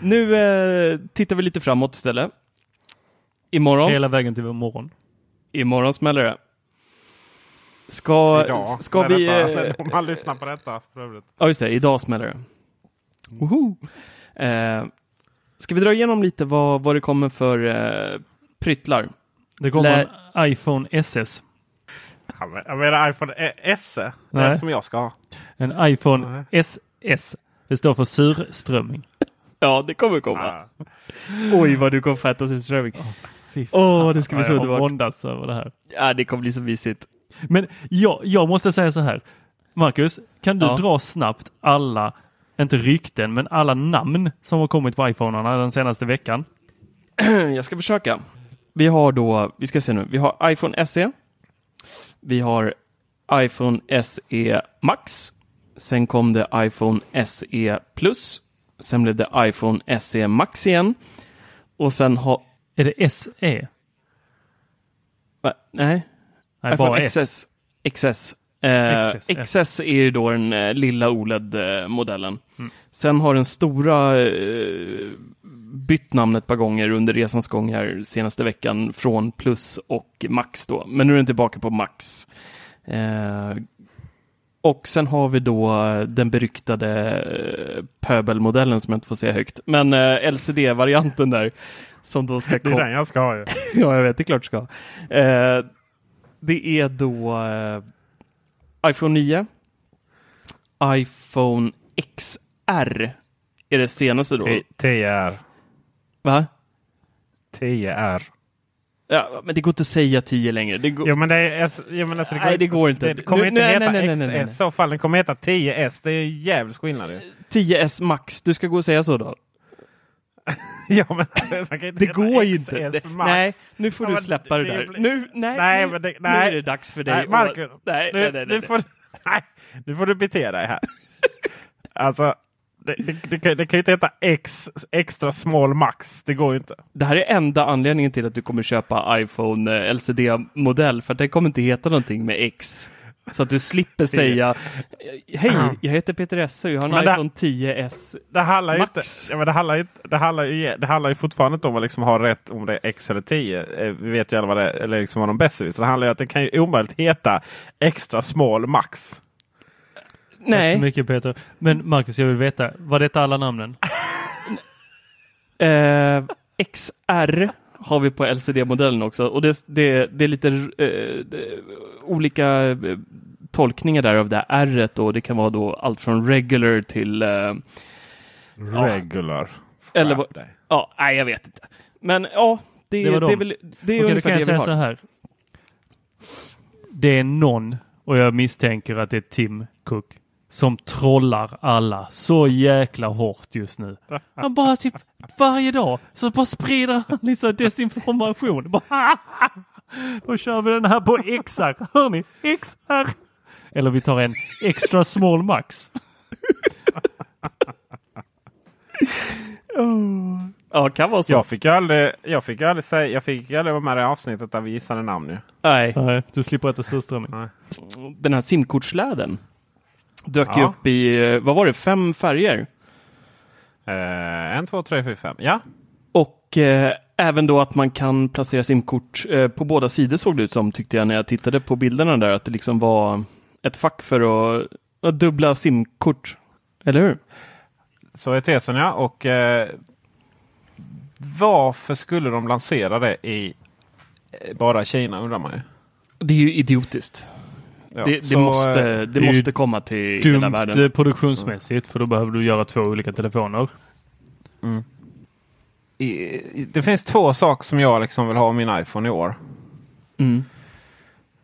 Nu eh, tittar vi lite framåt istället. Imorgon. Hela vägen till imorgon. Imorgon smäller det. Ska, idag, ska vi... Detta, eh, om man lyssnar på detta. För ja, just det. Idag smäller det. Woho! Eh, ska vi dra igenom lite vad, vad det kommer för eh, pryttlar? Det kommer Lä en iPhone SS. Jag menar iPhone SE. Den som jag ska ha. En iPhone Nej. SS. Det står för surströmming. Ja, det kommer komma. Ah. Oj, vad du kommer få äta surströmming. Åh, oh, oh, det ska bli så underbart. Jag har över det här. Ja, det kommer bli så mysigt. Men jag, jag måste säga så här. Marcus, kan du ja. dra snabbt alla, inte rykten, men alla namn som har kommit på iPhonearna den senaste veckan? Jag ska försöka. Vi har då, vi ska se nu, vi har iPhone SE. Vi har iPhone SE Max. Sen kom det iPhone SE Plus. Sen blev det iPhone SE Max igen. Och sen har... Är det SE? Va? Nej. Nej, bara XS. XS. Eh, XS, XS är ju då den eh, lilla OLED-modellen. Mm. Sen har den stora eh, bytt namn ett par gånger under resans gång här senaste veckan från Plus och Max då. Men nu är den tillbaka på Max. Eh, och sen har vi då den beryktade eh, Pöbel-modellen som jag inte får säga högt. Men eh, LCD-varianten där. Som då ska Det är den jag ska ha ju. ja, jag vet, det är klart du ska. Det är då eh, iPhone 9, iPhone XR är det senaste då. 10R. Va? 10R. Ja, men det går inte att säga 10 längre. Det går... Jo, men det, är, jo, men alltså, det går, nej, det går inte. Det kommer nu, inte nej, heta nej, nej, nej, nej, XS. I så fall den kommer heta 10S. Det är jävligt skillnad. 10S Max. Du ska gå och säga så då? ja, men inte det går ju inte. Det, nej, nu får du släppa det, det där. Nu, nej, nej, men det, nej, nu är det dags för dig. Nej, Marcus, nej, nu, nej, nej, nej, nu, får, nej, nu får du bete dig här. alltså, det, det, det, kan ju inte heta X, extra small max. Det går ju inte. Det här är enda anledningen till att du kommer köpa iPhone eh, LCD-modell. För det kommer inte heta någonting med X. Så att du slipper säga Hej, jag heter Peter Esse och jag har en men iPhone 10S det handlar Max. Inte, ja, men det, handlar ju, det, handlar ju, det handlar ju fortfarande inte om att liksom ha rätt om det är X eller 10. Eh, vi vet ju alla vad det eller liksom vad de bäst Så det handlar ju om att det kan ju omöjligt heta Extra Small Max. Nej. Tack så mycket Peter. Men Marcus, jag vill veta, var detta alla namnen? uh, eh, XR har vi på LCD-modellen också och det, det, det är lite eh, det, olika eh, tolkningar där av det här R och det kan vara då allt från regular till eh, Regular. Eller Skärp vad-. Ja, nej jag vet inte. Men ja, det, Det var det, är väl det är Okej, ungefär kan jag det vi säga har. så här. Det är någon, och jag misstänker att det är Tim Cook, som trollar alla så jäkla hårt just nu. Han bara typ varje dag så bara sprider han liksom desinformation. Bara, Då kör vi den här på XR. Hör ni? XR. Eller vi tar en extra small max. Ja, kan vara så. Jag fick ju aldrig, jag fick ju aldrig säga, jag fick ju aldrig vara med i avsnittet där vi gissade namn ju. Nej, Nej, du slipper äta surströmming. den här simkortsläden dök ju Ja. upp i, eh, vad var det, fem färger? Eh, en, två, tre, fyra, fem. Ja, Och eh, även då att man kan placera simkort eh, på båda sidor såg det ut som tyckte jag när jag tittade på bilderna där. Att det liksom var ett fack för att, att dubbla simkort. Eller hur? så är tesen ja. Och eh, varför skulle de lansera det i eh, bara Kina undrar man ju. Det är ju idiotiskt. Ja, det det, så, måste, eh, det måste komma till hela Dumt världen. eh, produktionsmässigt för då behöver du göra två olika telefoner. i, i, det finns två saker som jag liksom vill ha min iPhone i år. Mm.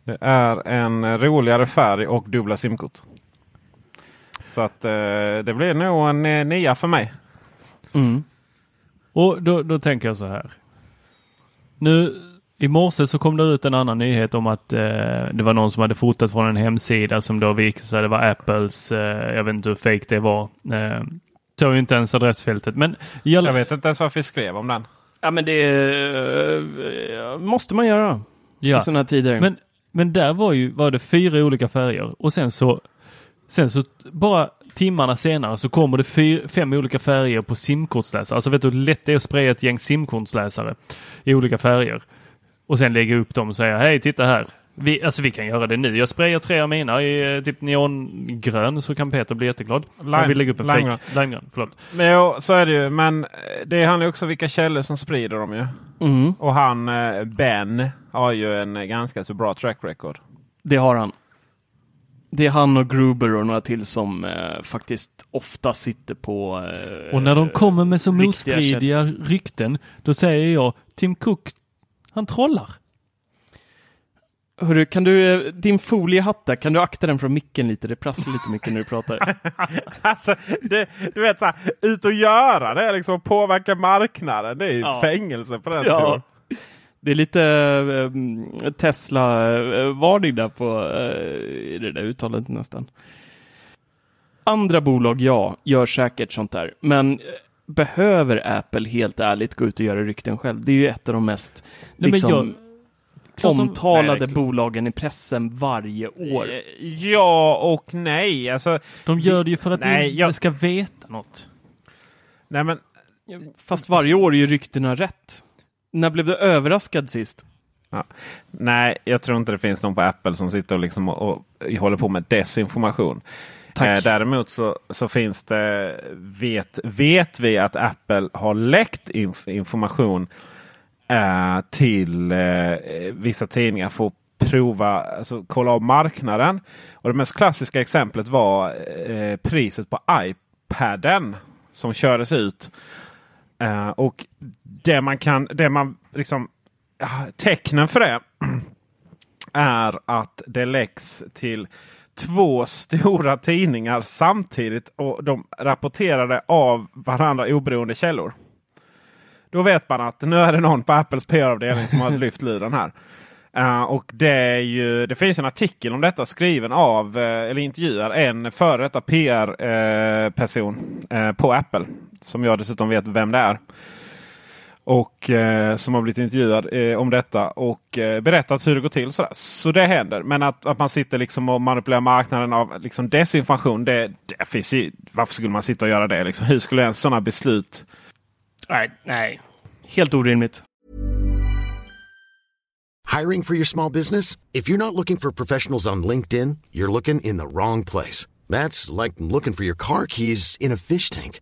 Det är en roligare färg och dubbla simkort. Så att eh, det blir nog en eh, nia för mig. Mm. Och då, då tänker jag så här. Nu i morse så kom det ut en annan nyhet om att eh, det var någon som hade fotat från en hemsida som då visade sig det var Apples, eh, jag vet inte hur fake det var. Eh, såg ju inte ens adressfältet. Men i alla, Jag vet inte ens varför vi skrev om den. Ja men det eh, måste man göra i ja. sådana här tider. Men, men där var ju var det fyra olika färger och sen så, sen så bara timmarna senare så kommer det fyr, fem olika färger på simkortsläsare. Alltså vet du hur lätt det är att spraya ett gäng simkortsläsare i olika färger. Och sen lägga upp dem och säga hej titta här. Vi, alltså vi kan göra det nu. Jag sprayar tre av mina i eh, typ neongrön så kan Peter bli jätteglad. Lime- vill lägga upp en limegrön. fake. Limegrön. Förlåt. Men jo, så är det ju. Men eh, det handlar ju också om vilka källor som sprider dem ju. Mm, Och han eh, Ben har ju en ganska så bra track record. det har han. Det är han och Gruber och några till som eh, faktiskt ofta sitter på eh, Och när de kommer med så motstridiga rykten då säger jag Tim Cook, han trollar. Hörru, kan du, eh, din foliehatt där, kan du akta den från micken lite? Det prasslar lite mycket när du pratar. Alltså, det, du vet så här, ut och göra det liksom påverka marknaden. Det är ju Ja. fängelse på den Ja. turen. Det är lite eh, Tesla-varning där på i det där uttalet nästan. Andra bolag, ja, gör säkert sånt där. Men behöver Apple helt ärligt gå ut och göra rykten själv? Det är ju ett av de mest Nej, liksom, jag- de- omtalade Nej, bolagen i pressen varje år. Eh, Ja och nej. Alltså, De gör det ju för att Nej, vi inte jag- ska veta något. nej men, Fast varje år är ju ryktena rätt. När blev du överraskad sist? ja. nej, jag tror inte det finns någon på Apple som sitter och, liksom och, och håller på med desinformation. Tack. Eh, däremot så, så finns det, vet, vet vi att Apple har läckt inf information eh, till eh, vissa tidningar för att prova, alltså kolla av marknaden. Och det mest klassiska exemplet var eh, priset på iPaden som kördes ut. Eh, och det man kan, det man liksom, ah, tecknen för det är att det läcks till två stora tidningar samtidigt och de rapporterade av varandra oberoende källor. Då vet man att nu är det någon på Apples PR-avdelning som har lyft luren här. Uh, och det, är ju, det finns en artikel om detta skriven av, uh, eller intervjuar, en före detta PR-person eh, uh, på Apple. Som jag dessutom vet vem det är. Och eh, som har blivit intervjuad eh, om detta och eh, berättat hur det går till. Sådär. Så det händer. Men att, att man sitter liksom och manipulerar marknaden av liksom desinformation. Det, det finns ju, varför skulle man sitta och göra det? Liksom? Hur skulle ens sådana beslut Nej, nej. Helt orimligt. Hiring for your small business? If you're not looking for professionals on LinkedIn, you're looking in the wrong place. That's like looking for your car keys in a fish tank.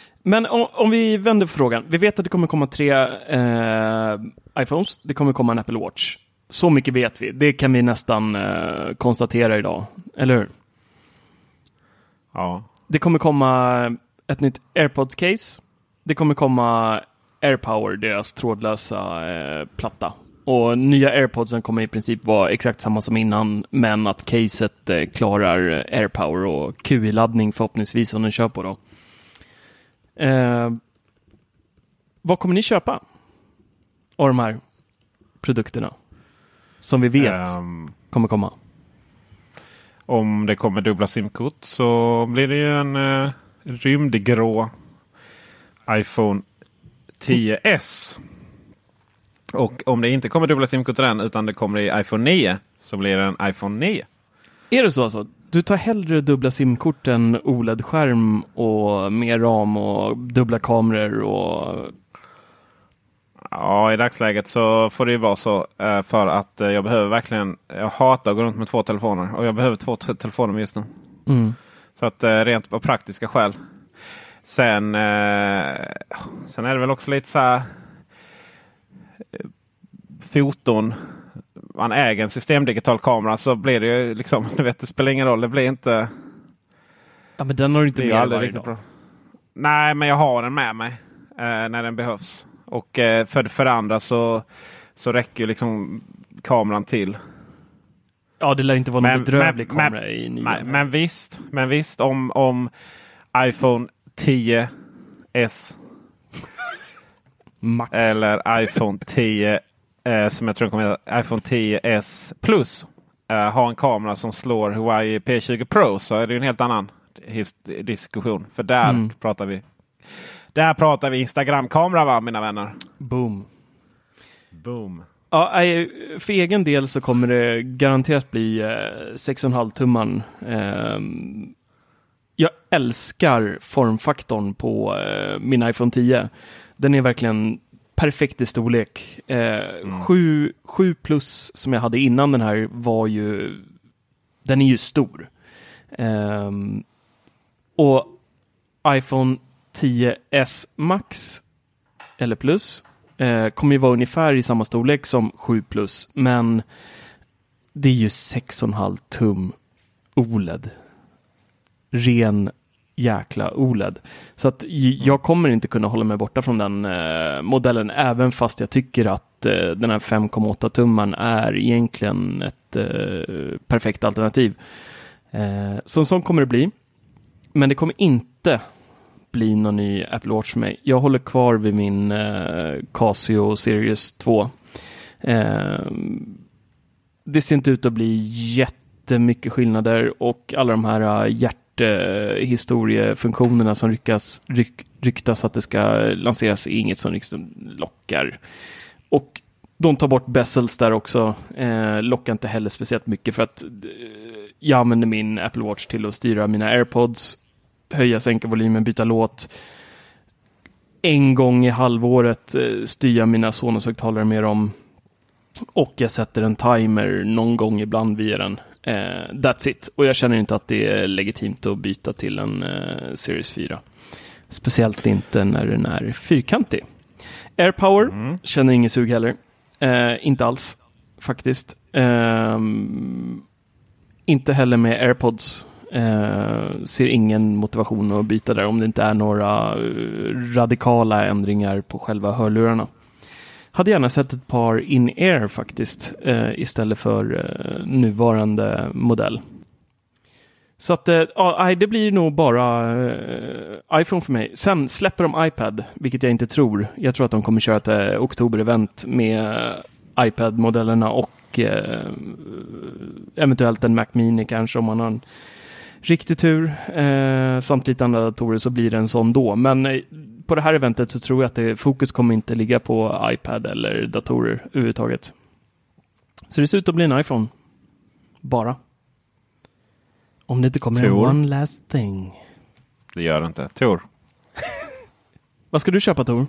Men om, om vi vänder på frågan. Vi vet att det kommer komma tre eh, iPhones. Det kommer komma en Apple Watch. Så mycket vet vi. Det kan vi nästan eh, konstatera idag. Eller hur? Ja. Det kommer komma ett nytt AirPods-case. Det kommer komma AirPower, deras trådlösa eh, platta. Och nya AirPodsen kommer i princip vara exakt samma som innan, men att caset eh, klarar AirPower och QI-laddning förhoppningsvis om den kör på då. Eh, vad kommer ni köpa av de här produkterna? Som vi vet Ehm, kommer komma. om det kommer dubbla simkort så blir det ju en uh, rymdgrå iPhone 10s. Och om det inte kommer dubbla simkort till den utan det kommer i iPhone 9 så blir det en iPhone 9. Är det så alltså? Du tar hellre dubbla simkort än OLED-skärm och mer ram och dubbla kameror och... Ja, i dagsläget så får det ju vara så eh, för att eh, jag behöver verkligen. Jag hatar att gå runt med två telefoner och jag behöver två te- telefoner just nu. Mm. Så att eh, rent av praktiska skäl. Sen, sen är det väl också lite så här. Foton. Man äger en systemdigital kamera så blir det ju liksom. Du vet, det spelar ingen roll. Det blir inte. Ja, men den har du inte med dig riktigt bra. Nej, men jag har den med mig eh, när den behövs. Och eh, för, för det andra så, så räcker ju liksom kameran till. Ja, det lär inte vara någon bedrövlig kamera men- i nya. Men visst, men visst om, om iPhone 10s Max. eller iPhone 10 eh, som jag tror kommer heta iPhone 10s Plus eh, har en kamera som slår Huawei P20 Pro så är det en helt annan diskussion. För där Mm. pratar vi där pratar vi Instagram-kamera va mina vänner. Boom. Boom. Ja, nej, för egen del så kommer det garanterat bli eh, 6,5 tumman. Ehm, jag älskar formfaktorn på eh, min iPhone 10. Den är verkligen perfekt i storlek. Eh, 7, 7 plus som jag hade innan den här var ju, den är ju stor. Ehm, och iPhone 10s Max eller plus eh, kommer ju vara ungefär i samma storlek som 7 plus, men det är ju 6,5 tum OLED. Ren jäkla OLED. Så att j- jag kommer inte kunna hålla mig borta från den eh, modellen, även fast jag tycker att eh, den här 5,8 tumman är egentligen ett eh, perfekt alternativ. Eh, så en sån kommer det bli. Men det kommer inte bli någon ny Apple Watch för mig. Jag håller kvar vid min eh, Casio Series 2. Eh, det ser inte ut att bli jättemycket skillnader och alla de här bort eh, historiefunktionerna som ryckas, ryck, ryktas att det ska lanseras är inget som liksom lockar. Och de tar bort Bessels där också. Eh, lockar inte heller speciellt mycket för att eh, jag använder min Apple Watch till att styra mina AirPods, höja, sänka volymen, byta låt. En gång i halvåret eh, styr jag mina Sonos-högtalare med dem. Och jag sätter en timer någon gång ibland via den. Eh, that's it. Och jag känner inte att det är legitimt att byta till en eh, Series 4. Speciellt inte när den är fyrkantig. AirPower känner ingen sug heller. Eh, inte alls faktiskt. Ehm, inte heller med AirPods. Eh, ser ingen motivation att byta där om det inte är några eh, radikala ändringar på själva hörlurarna. Hade gärna sett ett par in-air faktiskt eh, istället för eh, nuvarande modell. Så att eh, ja, det blir nog bara eh, iPhone för mig. Sen släpper de iPad, vilket jag inte tror. Jag tror att de kommer köra ett eh, oktober-event med eh, iPad-modellerna och eh, eventuellt en Mac Mini kanske om man har en riktig tur. Eh, samt lite andra datorer så blir det en sån då. Men eh, på det här eventet så tror jag att det, fokus kommer inte ligga på iPad eller datorer överhuvudtaget. Så det ser ut att bli en iPhone. Bara. Om det inte kommer en Tor. one last thing. Det gör det inte. Tor. Vad ska du köpa Tor? Eh,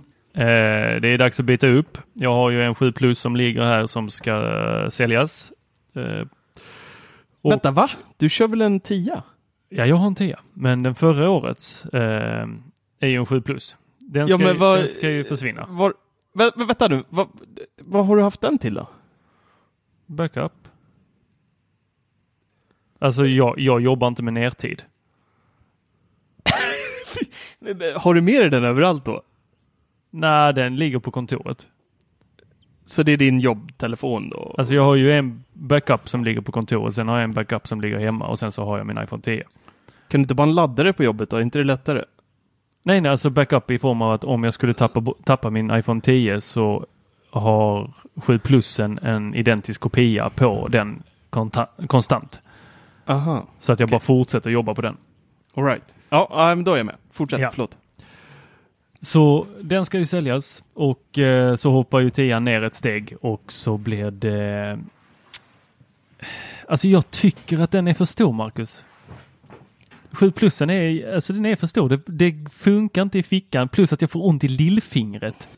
det är dags att byta upp. Jag har ju en 7 Plus som ligger här som ska eh, säljas. Eh, och- Vänta, va? Du kör väl en 10? Ja, jag har en 10, men den förra årets eh, är ju en 7 Plus. Den ska, Ja, men vad- den ska ju försvinna. Var, vä, vä, vänta nu, vad, vad har du haft den till då? Backup. Alltså jag, jag jobbar inte med nertid. Har du med dig den överallt då? Nej, den ligger på kontoret. Så det är din jobbtelefon då? Alltså jag har ju en backup som ligger på kontoret, sen har jag en backup som ligger hemma och sen så har jag min iPhone 10. Kan du inte bara ladda det på jobbet då? Är inte det lättare? Nej, nej, alltså backup i form av att om jag skulle tappa, tappa min iPhone 10 så har 7 plusen en identisk kopia på den konstant. Aha, Så att jag bara fortsätter jobba på den. alright. Ja, ja, men då är jag med. Fortsätt, Ja. förlåt. Så den ska ju säljas och eh, så hoppar ju 10 ner ett steg och så blir det... Alltså jag tycker att den är för stor, Marcus. 7 plusen är, alltså den är för stor. Det, det funkar inte i fickan plus att jag får ont i lillfingret.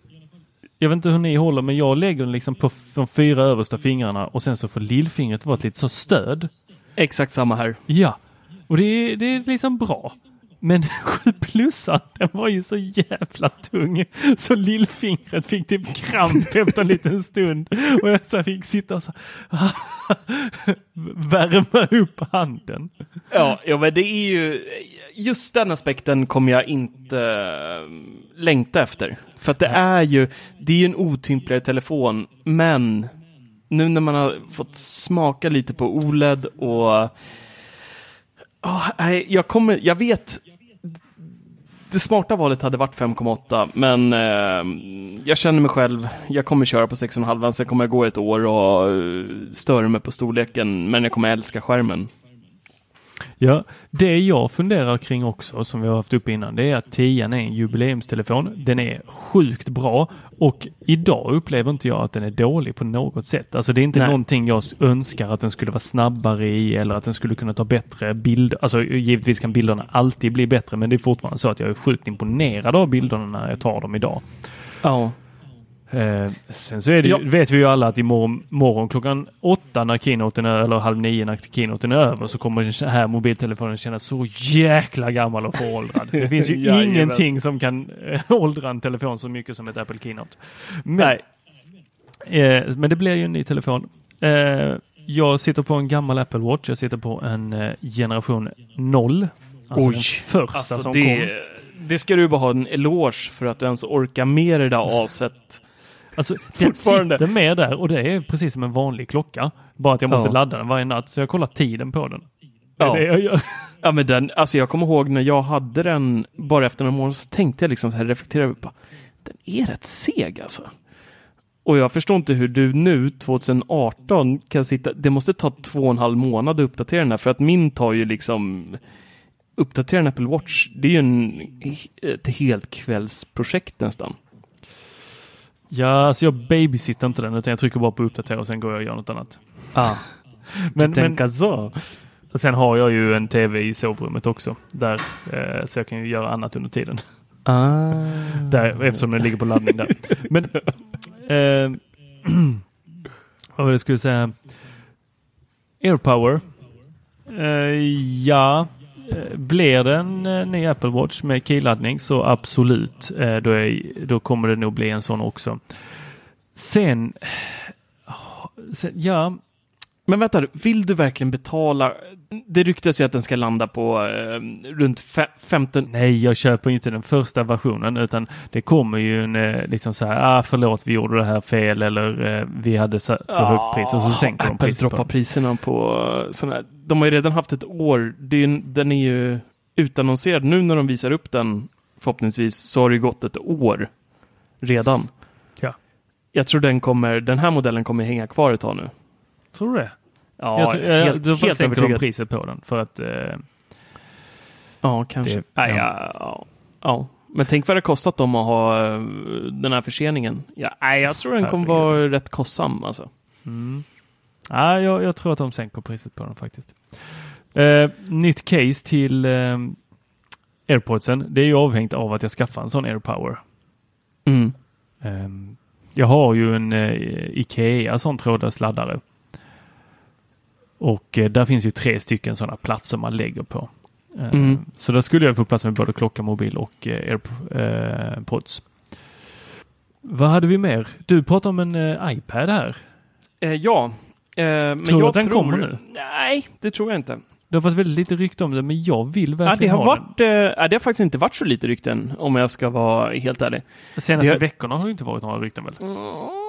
Jag vet inte hur ni håller, men jag lägger den liksom på de fyra översta fingrarna och sen så får lillfingret vara ett litet så stöd. Exakt samma här. Ja, och det det är liksom bra. Men 7 plusan, den var ju så jävla tung så lillfingret fick typ kramp efter en liten stund. Och jag så fick sitta och så värma upp handen. Ja, ja, men det är ju just den aspekten kommer jag inte äh, längta efter. För att det är ju, det är ju en otympligare telefon, men nu när man har fått smaka lite på OLED och nej, jag kommer, jag vet det smarta valet hade varit 5,8 men eh, jag känner mig själv, jag kommer köra på 6,5 sen kommer jag gå ett år och eh, uh, störa mig på storleken men jag kommer älska skärmen. Ja, det jag funderar kring också som vi har haft uppe innan det är att 10 är en jubileumstelefon. Den är sjukt bra och idag upplever inte jag att den är dålig på något sätt. Alltså det är inte Nej. någonting jag önskar att den skulle vara snabbare i eller att den skulle kunna ta bättre bilder. Alltså givetvis kan bilderna alltid bli bättre men det är fortfarande så att jag är sjukt imponerad av bilderna när jag tar dem idag. Ja. Eh, sen så är det, ju- Ja. vet vi ju alla att imorgon morgon klockan åtta när keynoten är, eller halv nio när keynoten är över så kommer den här mobiltelefonen kännas så jäkla gammal och föråldrad. Det finns ju ingenting som kan eh, åldra en telefon så mycket som ett Apple Keynote. Men, Nej. eh, men det blir ju en ny telefon. Eh, jag sitter på en gammal Apple Watch. Jag sitter på en eh, generation 0. Alltså Oj. den första Alltså som det, kom. det ska du bara ha en eloge för att du ens orkar med det där aset. Alltså, den sitter med där och det är precis som en vanlig klocka. Bara att jag måste Ja. ladda den varje natt så jag kollar tiden på den. Det är Ja. det jag gör. Ja men den, alltså jag kommer ihåg när jag hade den bara efter några månader så tänkte jag liksom så här, reflekterade bara, den är rätt seg alltså. Och jag förstår inte hur du nu, 2018, kan sitta, det måste ta två och en halv månad att uppdatera den här, för att min tar ju liksom, uppdatera en Apple Watch, det är ju en, ett helt kvällsprojekt nästan. Ja, alltså jag babysittar inte den utan jag trycker bara på uppdatera och sen går jag och gör något annat. Ah, Men, men tänka så. och sen har jag ju en tv i sovrummet också. Där, eh, så jag kan ju göra annat under tiden. Ah. Där, eftersom den ligger på laddning där. Men eh, vad var det jag skulle säga? AirPower. Eh, ja, blir det en eh, ny Apple Watch med keyladdning så absolut. Eh, då, är, då kommer det nog bli en sån också. Sen, sen ja, Men vänta, nu, vill du verkligen betala? Det ryktas ju att den ska landa på eh, runt fe- 15... Nej, jag köper inte den första versionen utan det kommer ju en eh, liksom så här, ah, förlåt vi gjorde det här fel eller eh, vi hade för högt pris och så sänker de Apple priset på droppar den. priserna på eh, sådana här. De har ju redan haft ett år. Det är den är ju utannonserad. Nu när de visar upp den förhoppningsvis så har det ju gått ett år redan. Ja. Jag tror den kommer, den här modellen kommer hänga kvar ett tag nu. Tror du det? Ja, jag tror, jag, helt, då helt sänker de priset på den för att eh, Ja, kanske. Det- ja. ja. Ja. Men tänk vad det kostat dem att ha eh, den här förseningen. Ja, jag tror den kommer vara rätt kostsam alltså. Mm. Ja, jag, jag tror att de sänker priset på den faktiskt. Eh, nytt case till eh, airpodsen. Det är ju avhängt av att jag skaffar en sån AirPower. Mm. Eh, jag har ju en eh, Ikea sån trådlös laddare. Och eh, där finns ju tre stycken sådana platser man lägger på. Eh, Mm. Så där skulle jag få plats med både klocka, mobil och eh, AirPods. Vad hade vi mer? Du pratade om en iPad här. Ja, men Tror du jag att den tror... kommer nu? Nej, det tror jag inte. Det har varit väldigt lite rykte om det, men jag vill Ja, verkligen det, har ha den. varit, eh, ja, det har faktiskt inte varit så lite rykten, om jag ska vara helt ärlig. De senaste det- veckorna har det inte varit några rykten väl?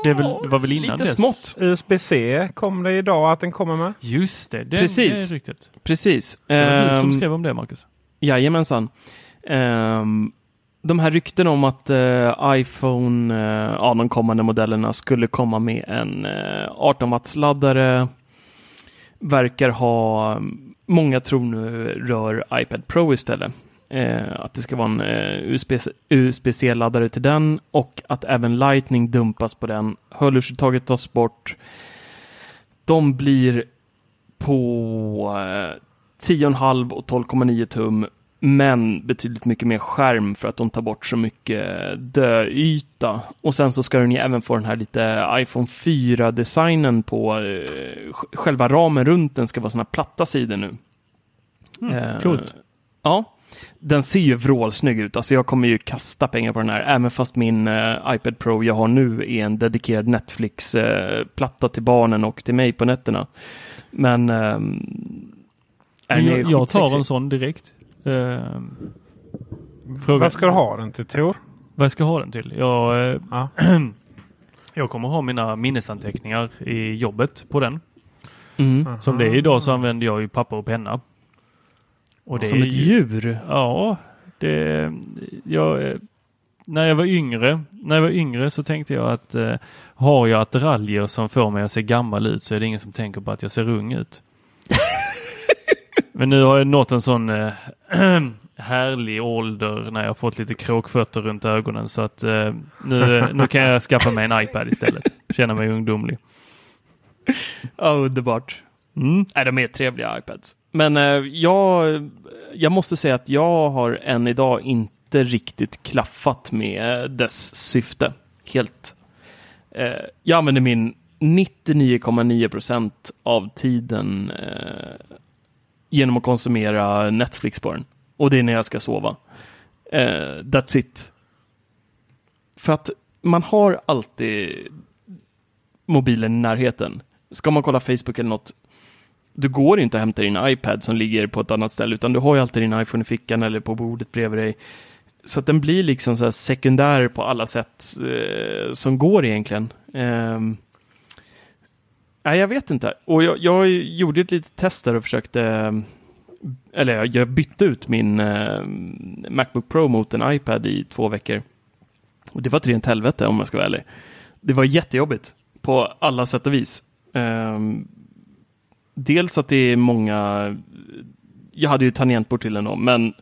Det, väl, det var väl innan Lite dess? smått. USB-C kom det idag att den kommer med. Just det, det, Precis. det är ryktet. Precis. Det var du som Ehm, skrev om det, Marcus. Jajamensan. Um, de här rykten om att eh, iPhone, uh, ja, de kommande modellerna skulle komma med en eh, 18 watts laddare verkar ha, många tror nu rör iPad Pro istället. Eh, att det ska vara en eh, USB-C-laddare till den och att även Lightning dumpas på den. Hörlursuttaget tas bort. De blir på eh, 10,5 och 12,9 tum men betydligt mycket mer skärm för att de tar bort så mycket döyta. Och sen så ska den ju även få den här lite iPhone 4-designen på eh, sj- själva ramen runt den ska vara såna platta sidor nu. Mm, Eh, coolt. Ja, den ser ju vrålsnygg ut. Alltså jag kommer ju kasta pengar på den här, även fast min eh, iPad Pro jag har nu är en dedikerad Netflix-platta till barnen och till mig på nätterna. Men ehm, Jag, jag tar en sån direkt. Fråga, Vad ska du ha den till Tor? Vad jag ska ha den till? Jag, eh, Ja. jag kommer ha mina minnesanteckningar i jobbet på den. Mm. Som det är idag så använder jag ju papper och penna. Och det Som är ett ju- djur. Ja, det... Jag, eh, när jag var yngre, när jag var yngre så tänkte jag att eh, har jag attiraljer som får mig att se gammal ut så är det ingen som tänker på att jag ser ung ut. Men nu har jag nått en sån eh, härlig ålder när jag har fått lite kråkfötter runt ögonen så att eh, nu, nu kan jag skaffa mig en iPad istället. Känna mig ungdomlig. Ja, underbart. Mm. Nej, de är trevliga iPads. Men eh, jag, jag måste säga att jag har än idag inte riktigt klaffat med dess syfte. Helt. Jag använder min 99,9 procent av tiden eh, genom att konsumera Netflix på den. Och det är när jag ska sova. Uh, that's it. För att man har alltid mobilen i närheten. Ska man kolla Facebook eller något, du går inte och hämtar din iPad som ligger på ett annat ställe, utan du har ju alltid din iPhone i fickan eller på bordet bredvid dig. Så att den blir liksom så här sekundär på alla sätt eh, som går egentligen. Ehm, nej, jag vet inte. Och jag, jag gjorde ett litet test där och försökte, eh, eller jag- bytte ut min eh, Macbook Pro mot en iPad i två veckor. Och det var ett rent helvete om jag ska vara ärlig. Det var jättejobbigt på alla sätt och vis. Ehm, dels att det är många, jag hade ju tangentbord till den då, men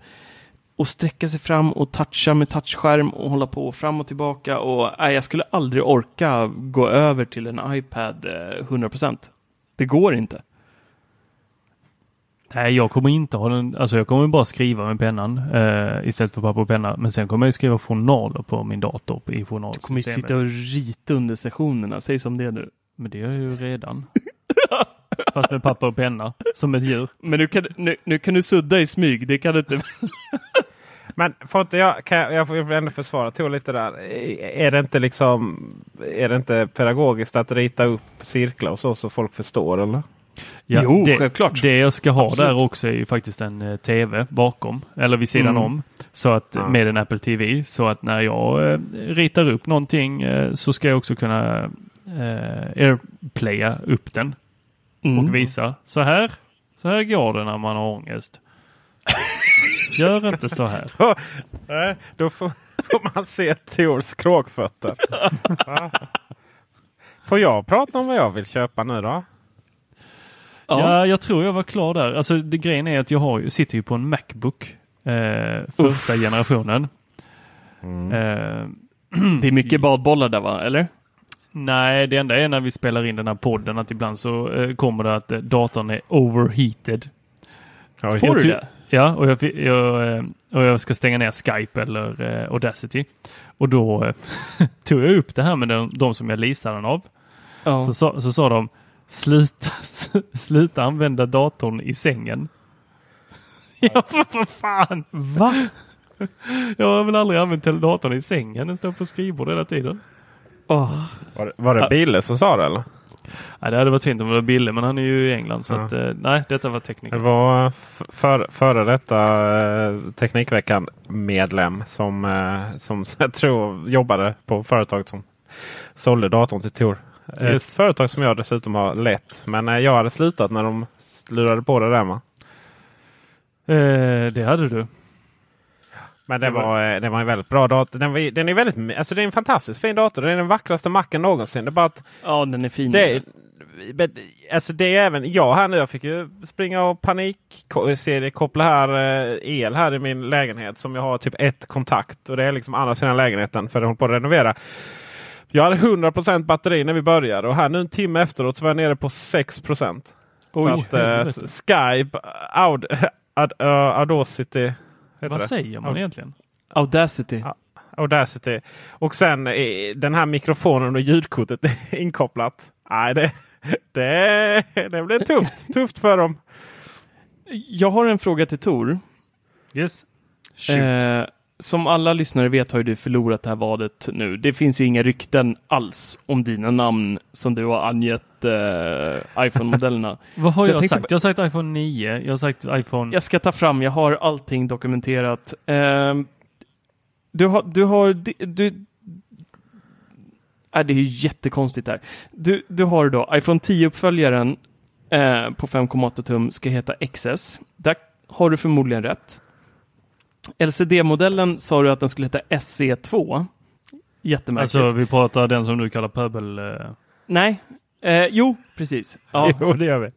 att sträcka sig fram och toucha med touchskärm och hålla på fram och tillbaka och nej, jag skulle aldrig orka gå över till en iPad eh, 100%. Det går inte. Nej, jag kommer inte ha den. Alltså jag kommer bara skriva med pennan eh, istället för papper och penna. Men sen kommer jag skriva journaler på min dator i Du kommer ju journalsystemet. sitta och rita under sessionerna, säg som det nu. Men det gör jag ju redan. Fast med papper och penna. Som ett djur. Men nu kan, nu, nu kan du sudda i smyg, det kan du inte. Men får inte jag, kan jag, jag får ändå försvara Tor lite där. Är det inte liksom Är det inte pedagogiskt att rita upp cirklar och så så folk förstår eller? Ja, Jo, det, självklart. Det jag ska ha Absolut. där också är ju faktiskt en eh, TV bakom. Eller vid sidan Mm. om. Så att, Ja. Med en Apple TV. Så att när jag eh, ritar upp någonting eh, så ska jag också kunna eh, airplaya upp den. Mm. och visa. Så här, så här går det när man har ångest. Gör inte så här. Nej, då får, får man se Tors kråkfötter. Får jag prata om vad jag vill köpa nu då? Ja. Ja, jag tror jag var klar där. Alltså det, grejen är att jag har, sitter ju på en Macbook. Eh, första generationen. Mm. Eh, Det är mycket badbollar där va, eller? nej, det enda är när vi spelar in den här podden att ibland så eh, kommer det att eh, datorn är overheated. Får du det? Ja, och jag, jag, eh, och jag ska stänga ner Skype eller eh, Audacity. Och då eh, tog jag upp det här med de, de som jag leasade den av. Ja. Så, sa, så sa de sluta, sluta använda datorn i sängen. Ja, för, för fan! Va? Jag har väl aldrig använt datorn i sängen. Den står på skrivbordet hela tiden. Åh. Var, det- var det Bille som sa det eller? Nej, det hade varit fint om det var Bille, men han är ju i England. Så Ja. att, eh, nej, detta var tekniker. Det var f- för, före detta eh, Teknikveckan medlem som, eh, som jag tror jobbade på företaget som sålde datorn till Tor. Ett Yes. företag som jag dessutom har lett. Men eh, jag hade slutat när de lurade på det där. Man. Eh, det hade du. Men det Det var- var, eh, det var en väldigt bra dator. Den, var, den är väldigt, alltså det är en fantastiskt fin dator. Det är den vackraste macken någonsin. Det är bara att Ja, den är fin. det, men, alltså det är även jag här nu. Jag fick ju springa och panik se- koppla här eh, el här i min lägenhet som jag har typ ett kontakt och det är liksom andra sidan lägenheten för jag håller på att renovera. Jag hade 100% batteri när vi började och här nu en timme efteråt så var jag nere på 6%. så Oj, att eh. Skype, Aud, Ad, uh, Audacity, Vad det? säger man egentligen? Audacity. Ja. Audacity. Och sen den här mikrofonen och ljudkortet är inkopplat. Nej, det, det, det blir tufft. tufft för dem. Jag har en fråga till Tor. Yes. Eh, som alla lyssnare vet har du förlorat det här vadet nu. Det finns ju inga rykten alls om dina namn som du har angett eh, iPhone-modellerna. Vad har Så jag jag, sagt? Jag har sagt iPhone 9. Jag har sagt iPhone... Jag ska ta fram, jag har allting dokumenterat. Eh, du har, du har, du, äh, det är ju jättekonstigt där. Du, du har då iPhone 10-uppföljaren eh, på 5,8 tum ska heta XS. Där har du förmodligen rätt. LCD-modellen sa du att den skulle heta SE2. Jättemärkligt. Alltså vi pratar den som du kallar pöbel... Eh, Nej, eh, jo, precis. Ja, Jo, det gör vi.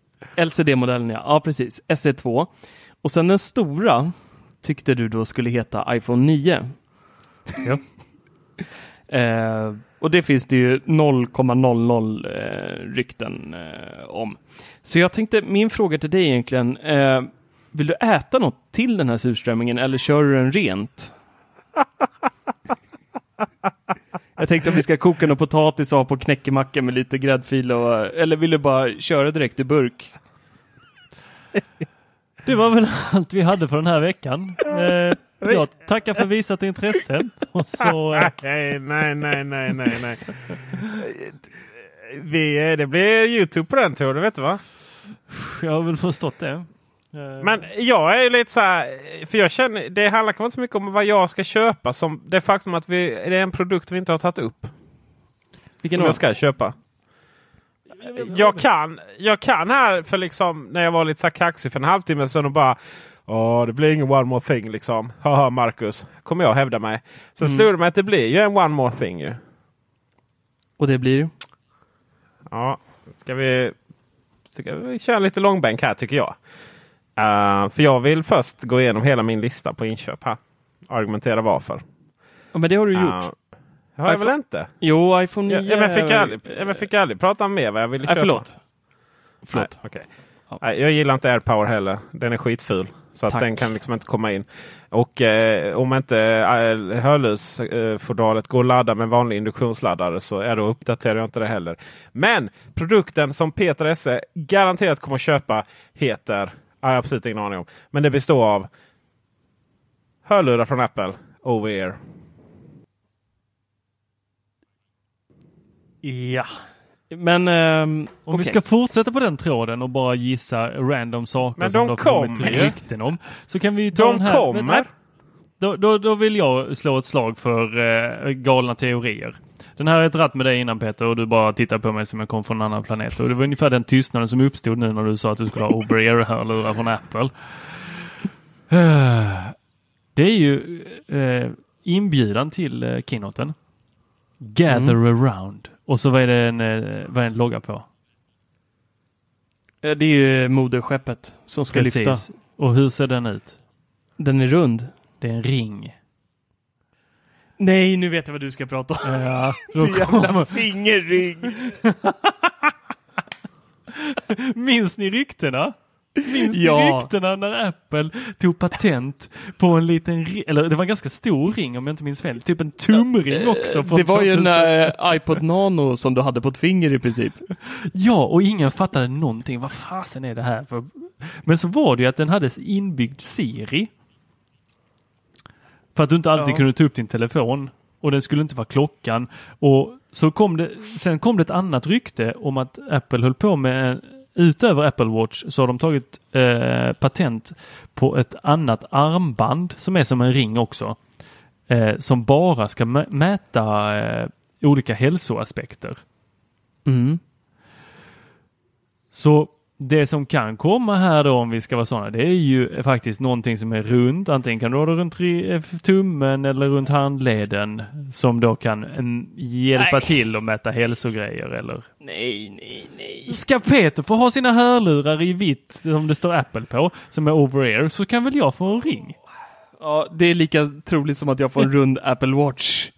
LCD-modellen ja. Ja, precis. SE2. Och sen den stora tyckte du då skulle heta iPhone 9. Ja. eh, och det finns det ju 0,00 eh, rykten eh, om. Så jag tänkte, min fråga till dig egentligen, eh, vill du äta något till den här surströmmingen eller kör du den rent? Jag tänkte om vi ska koka någon potatis och ha på knäckemacka med lite gräddfil och, eller vill du bara köra direkt i burk? Det var väl allt vi hade för den här veckan. Eh, jag tackar för visat intresse. Och så, eh, Nej, nej, nej, nej, nej, nej. Vi, eh, det blir Youtube på den tror du, vet du va? jag har väl förstått det. Eh, Men jag är ju lite så här, för jag känner, det handlar kanske inte så mycket om vad jag ska köpa som det faktum att vi, det är en produkt vi inte har tagit upp. Vilken som jag ska köpa. Jag kan, jag kan här för liksom när jag var lite så här kaxig för en halvtimme sedan och bara Åh, det blir ingen one more thing liksom. Haha Marcus. Kommer jag hävda mig. Sen Mm. slog det mig att det blir ju en one more thing ju. Och det blir? Ja, ska vi, ska vi köra lite långbänk här tycker jag. Eh, för jag vill först gå igenom hela min lista på inköp här. Argumentera varför. Ja, men det har du gjort. Uh, har jag väl inte? Jo, iPhone 9. Ja, ja, men fick jag, är- aldrig, ja, men fick jag aldrig prata mer vad jag ville Nej, köpa? förlåt. Förlåt. Nej, okej. Ja. Nej, jag gillar inte AirPower heller. Den är skitful. Så att den kan liksom inte komma in. Och eh, om inte eh, hörlursfodralet går att ladda med vanlig induktionsladdare så är då uppdaterar jag inte det heller. Men produkten som Peter Esse garanterat kommer att köpa heter, jag har absolut ingen aning om. Men det består av hörlurar från Apple over ear. Ja. Men... ehm, Om okej. vi ska fortsätta på den tråden och bara gissa random saker Men som de kommit kommer. rykten om. Så kan vi ta De här. kommer. Då, då, då vill jag slå ett slag för eh, galna teorier. Den här har jag dratt med dig innan Peter och du bara tittar på mig som jag kom från en annan planet. Och det var ungefär den tystnaden som uppstod nu när du sa att du skulle ha over-ear-hörlurar från Apple. Det är ju eh, inbjudan till eh, keynoten. Gather Mm. around. Och så vad är det en, eh, vad är en logga på? Eh, Det är ju moderskeppet som ska lyfta. Och hur ser den ut? Den är rund. Det är en ring. Nej, nu vet jag vad du ska prata om. Ja, då Du jävla fingerrygg. minns ni ryktena? Minns Ja. ni ryktena när Apple tog patent på en liten, eller det var en ganska stor ring om jag inte minns fel, typ en tumring också. från Det var ju 2000. en eh, iPod Nano som du hade på ett finger i princip. Ja, och ingen fattade någonting. Vad fasen är det här för? Men så var det ju att den hade inbyggd Siri. För att du inte alltid Ja. kunde ta upp din telefon. Och den skulle inte vara klockan. Och så kom det, sen kom det ett annat rykte om att Apple höll på med, utöver Apple Watch så har de tagit eh, patent på ett annat armband som är som en ring också. Eh, som bara ska mä- mäta eh, olika hälsoaspekter. Mm. Så det som kan komma här då om vi ska vara sådana, det är ju faktiskt någonting som är runt. Antingen kan du ha det runt eh, tummen eller runt handleden som då kan mm, hjälpa Nej. till att mäta hälsogrejer eller Nej, nej, nej. Ska Peter få ha sina hörlurar i vitt som det står Apple på som är over-ear så kan väl jag få en ring? Ja, det är lika troligt som att jag får en rund Apple Watch.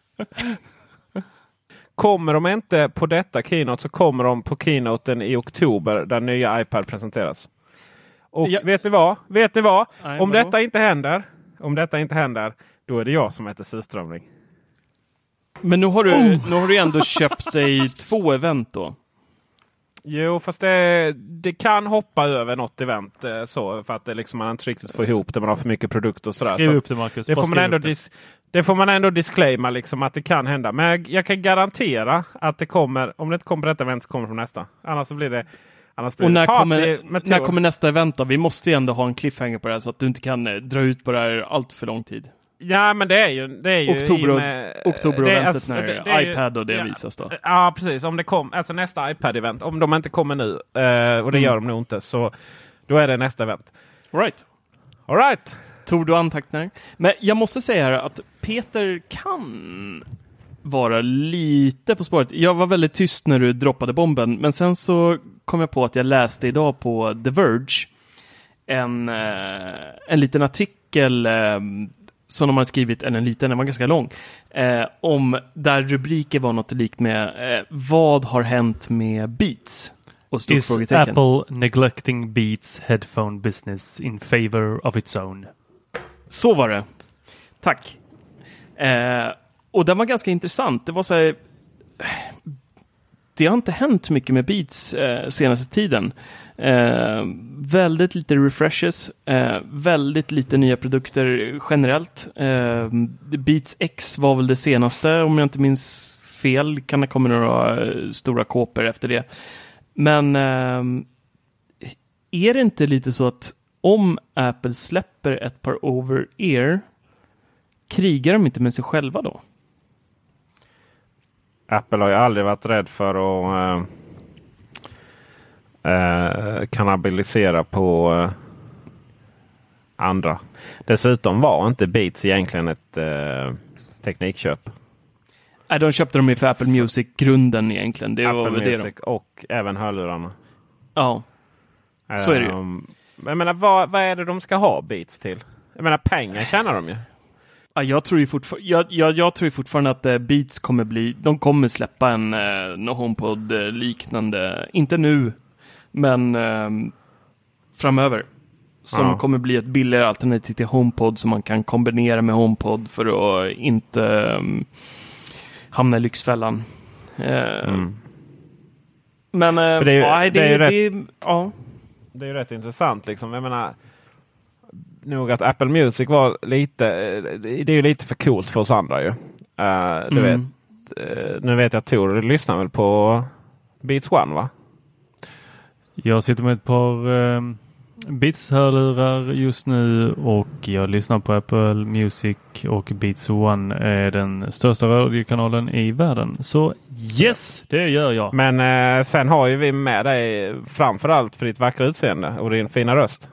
Kommer de inte på detta Keynote så kommer de på Keynoten i oktober där nya iPad presenteras. Och Ja. vet ni vad? Vet ni vad? Nej, om vadå? detta inte händer, om detta inte händer, då är det jag som äter surströmming. Men nu har du, nu har du ändå köpt dig två event då. Jo, fast det, det kan hoppa över något event eh, så för att det liksom man inte riktigt får ihop det. Man har för mycket produkter och sådär. Skriv så upp det Marcus. det, får man ändå dis, det får man ändå disclaima liksom att det kan hända. Men jag, jag kan garantera att det kommer, om det inte kommer på detta event så kommer det på nästa. Annars så blir det Och när kommer, när kommer nästa event då? Vi måste ju ändå ha en cliffhanger på det här så att du inte kan eh, dra ut på det här allt för lång tid. Ja men det är ju, det är ju Oktober, med- oktober det alltså- när det- det iPad och det ja, visas då. Ja precis, om det kom, alltså nästa iPad-event. Om de inte kommer nu, eh, och det Mm. gör de nog inte, så då är det nästa event. Right. All right. Tog du anteckningar? Men jag måste säga här att Peter kan vara lite på spåret. Jag var väldigt tyst när du droppade bomben, men sen så kom jag på att jag läste idag på The Verge en, eh, en liten artikel eh, som de har skrivit, eller en liten, den var ganska lång, eh, om där rubriken var något likt med eh, vad har hänt med Beats? Och stort Is frågetecken. Apple neglecting Beats headphone business in favor of its own? Så var det. Tack. Eh, och den var ganska intressant. Det var så här, Det har inte hänt mycket med Beats eh, senaste tiden. Eh, väldigt lite refreshes, eh, väldigt lite nya produkter generellt. Eh, Beats X var väl det senaste, om jag inte minns fel. Kan det komma några eh, stora kåpor efter det. Men eh, är det inte lite så att om Apple släpper ett par over-ear, krigar de inte med sig själva då? Apple har ju aldrig varit rädd för att eh, eh, kannibalisera på eh, andra. Dessutom var inte Beats egentligen ett eh, teknikköp. Nej, de köpte dem ju för Apple Music-grunden egentligen. Det var Apple väl det Music de... och även hörlurarna. Ja. Så är det ju. Ehm, Jag menar, vad, vad är det de ska ha Beats till? Jag menar pengar tjänar de ju. Ja, jag, tror ju fortfar- jag, jag, jag tror ju fortfarande att eh, Beats kommer bli, de kommer släppa en eh, no HomePod eh, liknande, inte nu, men ehm, framöver. Som Ja. kommer bli ett billigare alternativ till HomePod som man kan kombinera med HomePod för att inte ehm, hamna i Lyxfällan. Eh, Mm. Men, eh, det är ju- nej, det är ju det, det, ja. Det är ju rätt intressant liksom. Jag menar, nog att Apple Music var lite, eh, det är ju lite för coolt för oss andra ju. Eh, du Mm. vet, eh, nu vet jag att Tor du lyssnar väl på Beats One va? Jag sitter med ett par eh, Beats-hörlurar just nu och jag lyssnar på Apple Music och Beats One är den största radiokanalen i världen. Så yes, det gör jag. Men sen har ju vi med dig framförallt för ditt vackra utseende och din fina röst.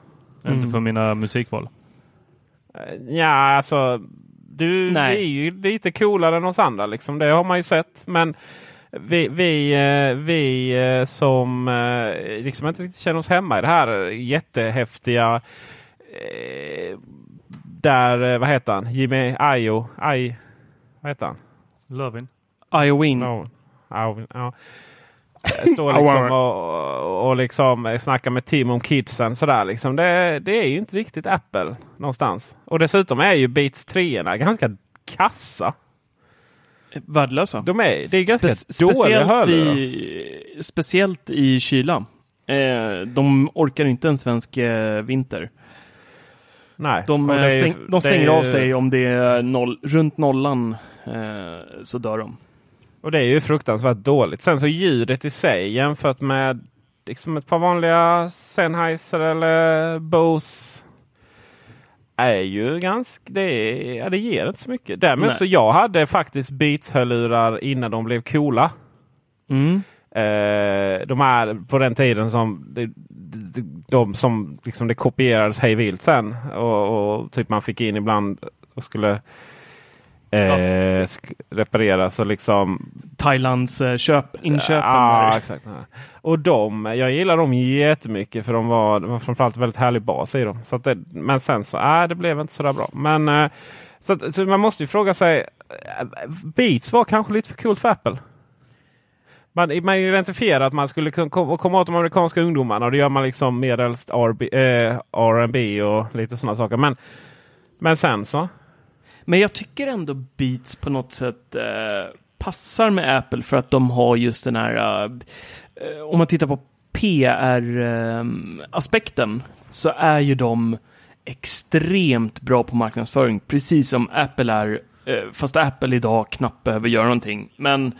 Inte för mina musikval. Eh, Ja, alltså du Nej. är ju lite coolare än oss andra liksom. Det har man ju sett. Men vi, vi, eh, vi eh, som liksom inte riktigt känner oss hemma i det här jättehäftiga eh, där, vad heter han, Jimmy Ayo, Ay, Vad heter han? Lövin. Iowin. No. Ja. Står liksom och, och liksom snackar med Tim om kidsen. Sådär, liksom. det, det är ju inte riktigt Apple någonstans. Och dessutom är ju Beats 3 ganska kassa. Värdelösa. De är, det är ganska Spe- dåliga speciellt, hörlurar. i, speciellt i kyla. Eh, de orkar inte en svensk eh, vinter. Nej. De, eh, är ju- stäng, de är stänger ju- av sig om det är noll, runt nollan eh, så dör de. Och det är ju fruktansvärt dåligt. Sen så ljudet i sig jämfört med liksom ett par vanliga Sennheiser eller Bose. Är ju ganska, det, är, ja, det ger inte så mycket. Däremot Nej. så jag hade faktiskt Beats-hörlurar innan de blev coola. Mm. Eh, de är på den tiden som de, de, de som liksom det kopierades hej vilt sen. Och, och typ man fick in ibland och skulle eh, sk- repareras och liksom Thailands eh, köp, inköpen. Ja, exakt. Och de, jag gillar dem jättemycket för de var, de var framförallt väldigt härlig bas i dem. Så att det, men sen så, äh, det blev inte sådär bra. Men eh, så, att, så man måste ju fråga sig, eh, Beats var kanske lite för coolt för Apple. Man, man identifierar att man skulle kunna kom- komma åt de amerikanska ungdomarna och det gör man liksom medelst RB, eh, och lite sådana saker. Men, men sen så. Men jag tycker ändå Beats på något sätt eh, passar med Apple för att de har just den här, eh, om man tittar på PR-aspekten eh, så är ju de extremt bra på marknadsföring, precis som Apple är, eh, fast Apple idag knappt behöver göra någonting. Men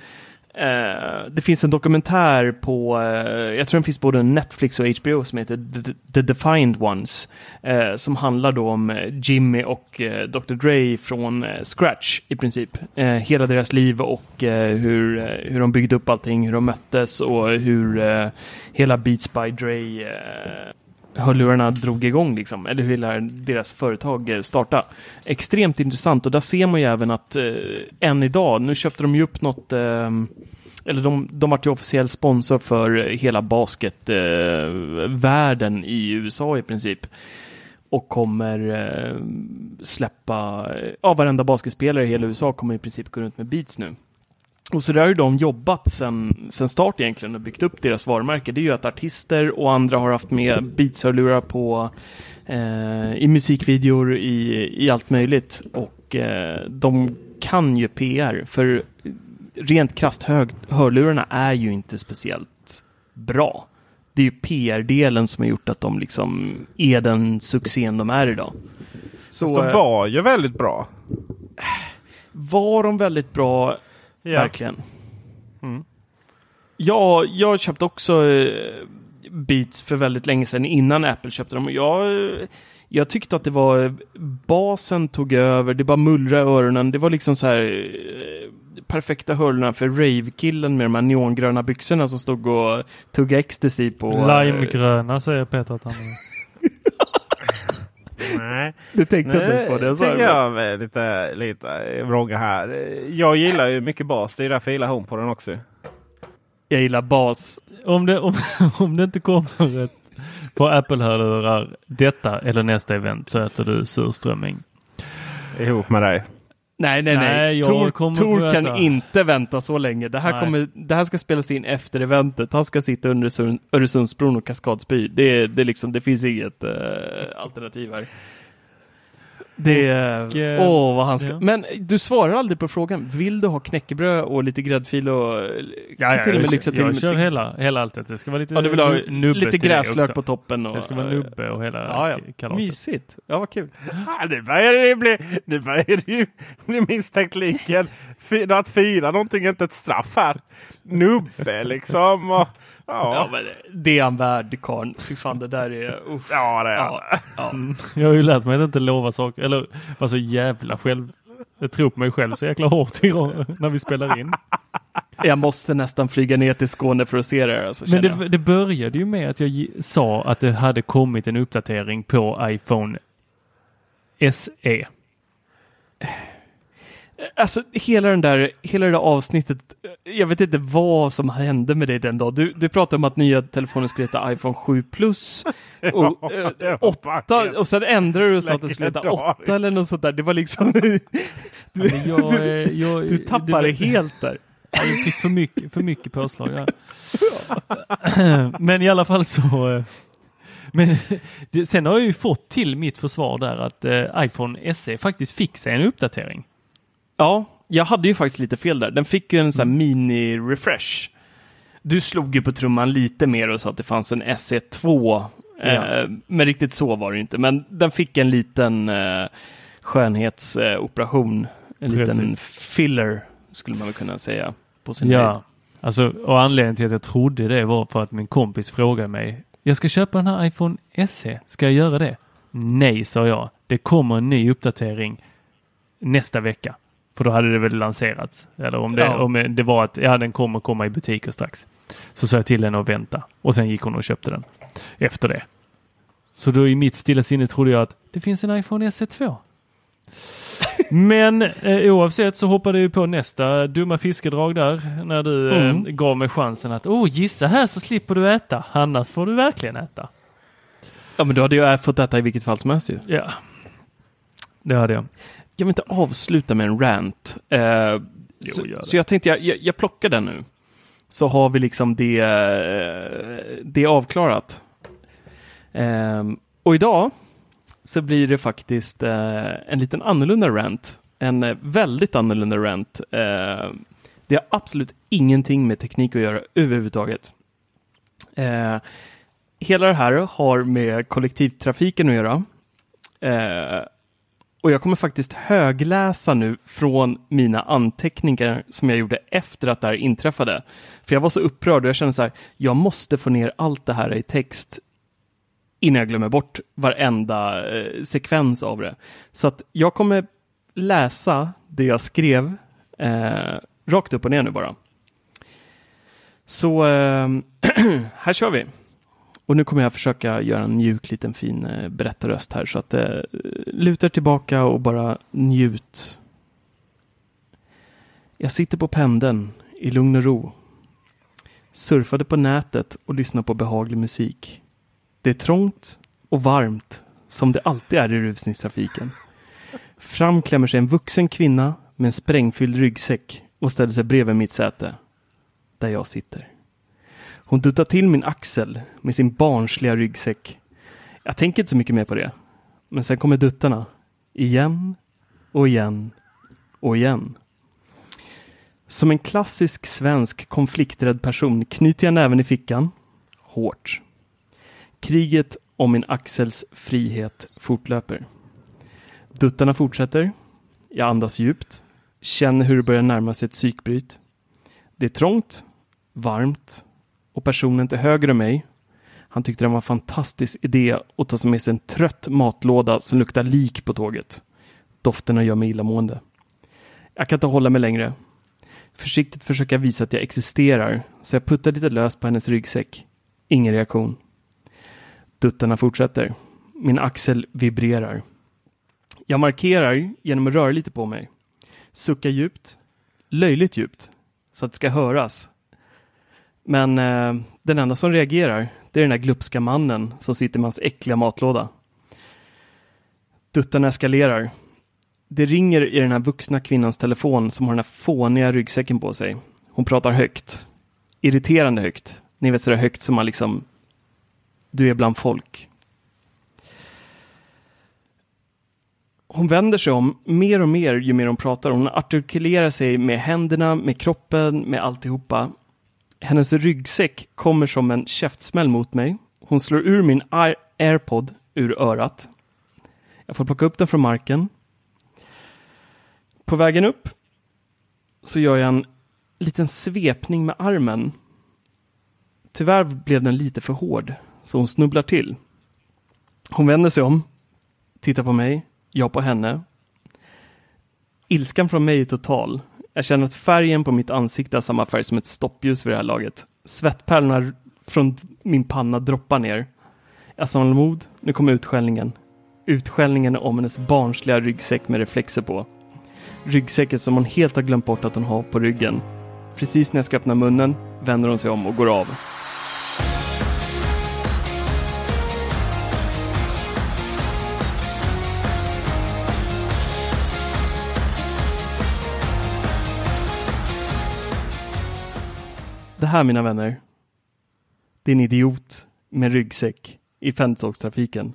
Eh, det finns en dokumentär på, eh, jag tror den finns både Netflix och HBO som heter The, The Defined Ones. Eh, som handlar då om Jimmy och Dr. Dre från scratch i princip. Hela deras liv och hur, hur de byggde upp allting, hur de möttes och hur hela Beats by Dre hörlurarna drog igång liksom, eller hur hela deras företag eh, starta? Extremt intressant och där ser man ju även att eh, än idag, nu köpte de ju upp något eh, eller de, de vart ju officiell sponsor för hela basketvärlden eh, i USA i princip. Och kommer eh, släppa, ja varenda basketspelare i hela USA kommer i princip gå runt med Beats nu. Och så där har ju de jobbat sen, sen start egentligen och byggt upp deras varumärke. Det är ju att artister och andra har haft med Beats-hörlurar på eh, i musikvideor, i, i allt möjligt. Och eh, de kan ju PR. För rent krasst hög, hörlurarna är ju inte speciellt bra. Det är ju PR-delen som har gjort att de liksom är den succén de är idag. Så Fast de eh, var ju väldigt bra. var de väldigt bra Ja. Verkligen. Mm. Ja, jag köpte också eh, Beats för väldigt länge sedan innan Apple köpte dem. Och Jag, jag tyckte att det var basen tog över, det bara mullrade i öronen. Det var liksom så här eh, perfekta hörlurar för rave-killen med de här neongröna byxorna som stod och tuggade ecstasy på. eh, Limegröna säger Peter att han är. Nej. Du tänkte inte ens på det? Nu jag är lite, lite vrånga här. Jag gillar ju mycket bas. Det är därför jag gillar Home på den också. Jag gillar bas. Om det, om, om det inte kommer ett på Apple-hörlurar detta eller nästa event så äter du surströmming. Ihop med dig. Nej, nej, nej. Nej, Tor, Tor kan inte vänta så länge. Det här, Nej. kommer, det här ska spelas in efter eventet. Han ska sitta under Öresund- Öresundsbron och kaskadspy. Det, det, liksom, det finns inget eh, alternativ här. Det är... Eh, Åh, vad han ska... ja. Men du svarar aldrig på frågan. Vill du ha knäckebröd och lite gräddfil och... kan till och med lyxa till jag med kör hela, hela alltet. Det ska vara lite Ja, du vill ha nu- nubbe lite gräslök på toppen och... Det ska vara nubbe och hela Ja, ja. kalaset. Mysigt. Ja, vad kul. Ah, nu börjar det bli, nu börjar det ju bli misstänkt liken. Att fira någonting är inte ett straff här. Nubbe liksom. Och, Ja, ja. men det är han värd, karln. Fy fan, det där är... Uff. ja, det är Ja, ja. Jag har ju lärt mig att inte lova saker, eller vara så jävla själv. Jag tror på mig själv så jäkla hårt i, när vi spelar in. Jag måste nästan flyga ner till Skåne för att se det här. Alltså, Men det, det började ju med att jag sa att det hade kommit en uppdatering på iPhone. SE. Alltså hela den där, hela det där avsnittet. Jag vet inte vad som hände med dig den dagen. Du, du pratade om att nya telefonen skulle heta iPhone 7 Plus. Och, Ja, eh, det var bara åtta, helt och sen ändrade du och sa att den skulle heta legendariskt. 8 eller något sånt där. Det var liksom Du, jag, du, eh, jag, du tappar det helt där. Jag fick för mycket, för mycket påslag. Ja. Men i alla fall så. eh, Men det, sen har jag ju fått till mitt försvar där att eh, iPhone SE faktiskt fick sig en uppdatering. Ja, jag hade ju faktiskt lite fel där. Den fick ju en sån här mini-refresh. Du slog ju på trumman lite mer och sa att det fanns en SE2. Ja. Eh, men riktigt så var det ju inte. Men den fick en liten eh, skönhetsoperation. en liten Precis. filler, skulle man väl kunna säga. På sin Ja, höjd. alltså och anledningen till att jag trodde det var för att min kompis frågade mig. Jag ska köpa den här iPhone SE. Ska jag göra det? Nej, sa jag. Det kommer en ny uppdatering nästa vecka. För då hade det väl lanserats. Eller om det, Ja. om det var att ja, den kommer komma i butiker strax. Så sa jag till henne att vänta och sen gick hon och köpte den efter det. Så då i mitt stilla sinne trodde jag att det finns en iPhone SE2. Men eh, oavsett så hoppade jag på nästa dumma fiskedrag där när du eh, Mm. gav mig chansen att oh, gissa här så slipper du äta. Annars får du verkligen äta. Ja, men du hade ju fått detta i vilket fall som helst ju. Ja, det hade jag. Jag vill inte avsluta med en rant. Eh, Jo, så, så jag tänkte jag, jag, jag plockar den nu. Så har vi liksom det, eh, det avklarat. Ehm, och idag så blir det faktiskt eh, en liten annorlunda rant. En eh, väldigt annorlunda rant. Eh, det har absolut ingenting med teknik att göra överhuvudtaget. Eh, hela det här har med kollektivtrafiken att göra. Och jag kommer faktiskt högläsa nu från mina anteckningar som jag gjorde efter att det här inträffade. För jag var så upprörd och jag kände så här, jag måste få ner allt det här i text innan jag glömmer bort varenda eh, sekvens av det. Så att jag kommer läsa det jag skrev eh, rakt upp och ner nu bara. Så eh, här kör vi. Och nu kommer jag försöka göra en mjuk liten fin eh, berättarröst här så att eh, luta tillbaka och bara njut. Jag sitter på pendeln i lugn och ro. Surfade på nätet och lyssnar på behaglig musik. Det är trångt och varmt som det alltid är i rusningstrafiken. Fram klämmer sig en vuxen kvinna med en sprängfylld ryggsäck och ställer sig bredvid mitt säte. Där jag sitter. Hon duttar till min axel med sin barnsliga ryggsäck. Jag tänker inte så mycket mer på det. Men sen kommer duttarna. Igen och igen och igen. Som en klassisk svensk konflikträdd person knyter jag näven i fickan. Hårt. Kriget om min axels frihet fortlöper. Duttarna fortsätter. Jag andas djupt. Känner hur det börjar närma sig ett psykbryt. Det är trångt, varmt och personen till höger om mig, han tyckte det var en fantastisk idé att ta med sig en trött matlåda som luktar lik på tåget. Dofterna gör mig illamående. Jag kan inte hålla mig längre. Försiktigt försöka visa att jag existerar, så jag puttar lite löst på hennes ryggsäck. Ingen reaktion. Duttarna fortsätter. Min axel vibrerar. Jag markerar genom att röra lite på mig. Suckar djupt. Löjligt djupt. Så att det ska höras. Men eh, den enda som reagerar, det är den där glupska mannen som sitter med hans äckliga matlåda. Duttarna eskalerar. Det ringer i den här vuxna kvinnans telefon som har den här fåniga ryggsäcken på sig. Hon pratar högt. Irriterande högt. Ni vet sådär högt som man liksom... Du är bland folk. Hon vänder sig om mer och mer ju mer hon pratar. Hon artikulerar sig med händerna, med kroppen, med alltihopa. Hennes ryggsäck kommer som en käftsmäll mot mig. Hon slår ur min air- airpod ur örat. Jag får plocka upp den från marken. På vägen upp så gör jag en liten svepning med armen. Tyvärr blev den lite för hård, så hon snubblar till. Hon vänder sig om, tittar på mig, jag på henne. Ilskan från mig är total. Jag känner att färgen på mitt ansikte har samma färg som ett stoppljus vid det här laget. Svettpärlorna från min panna droppar ner. Jag samlar mod. Nu kommer utskällningen. Utskällningen om hennes barnsliga ryggsäck med reflexer på. Ryggsäcken som hon helt har glömt bort att hon har på ryggen. Precis när jag ska öppna munnen vänder hon sig om och går av. Det här mina vänner. Det är en idiot med ryggsäck i pendeltågstrafiken.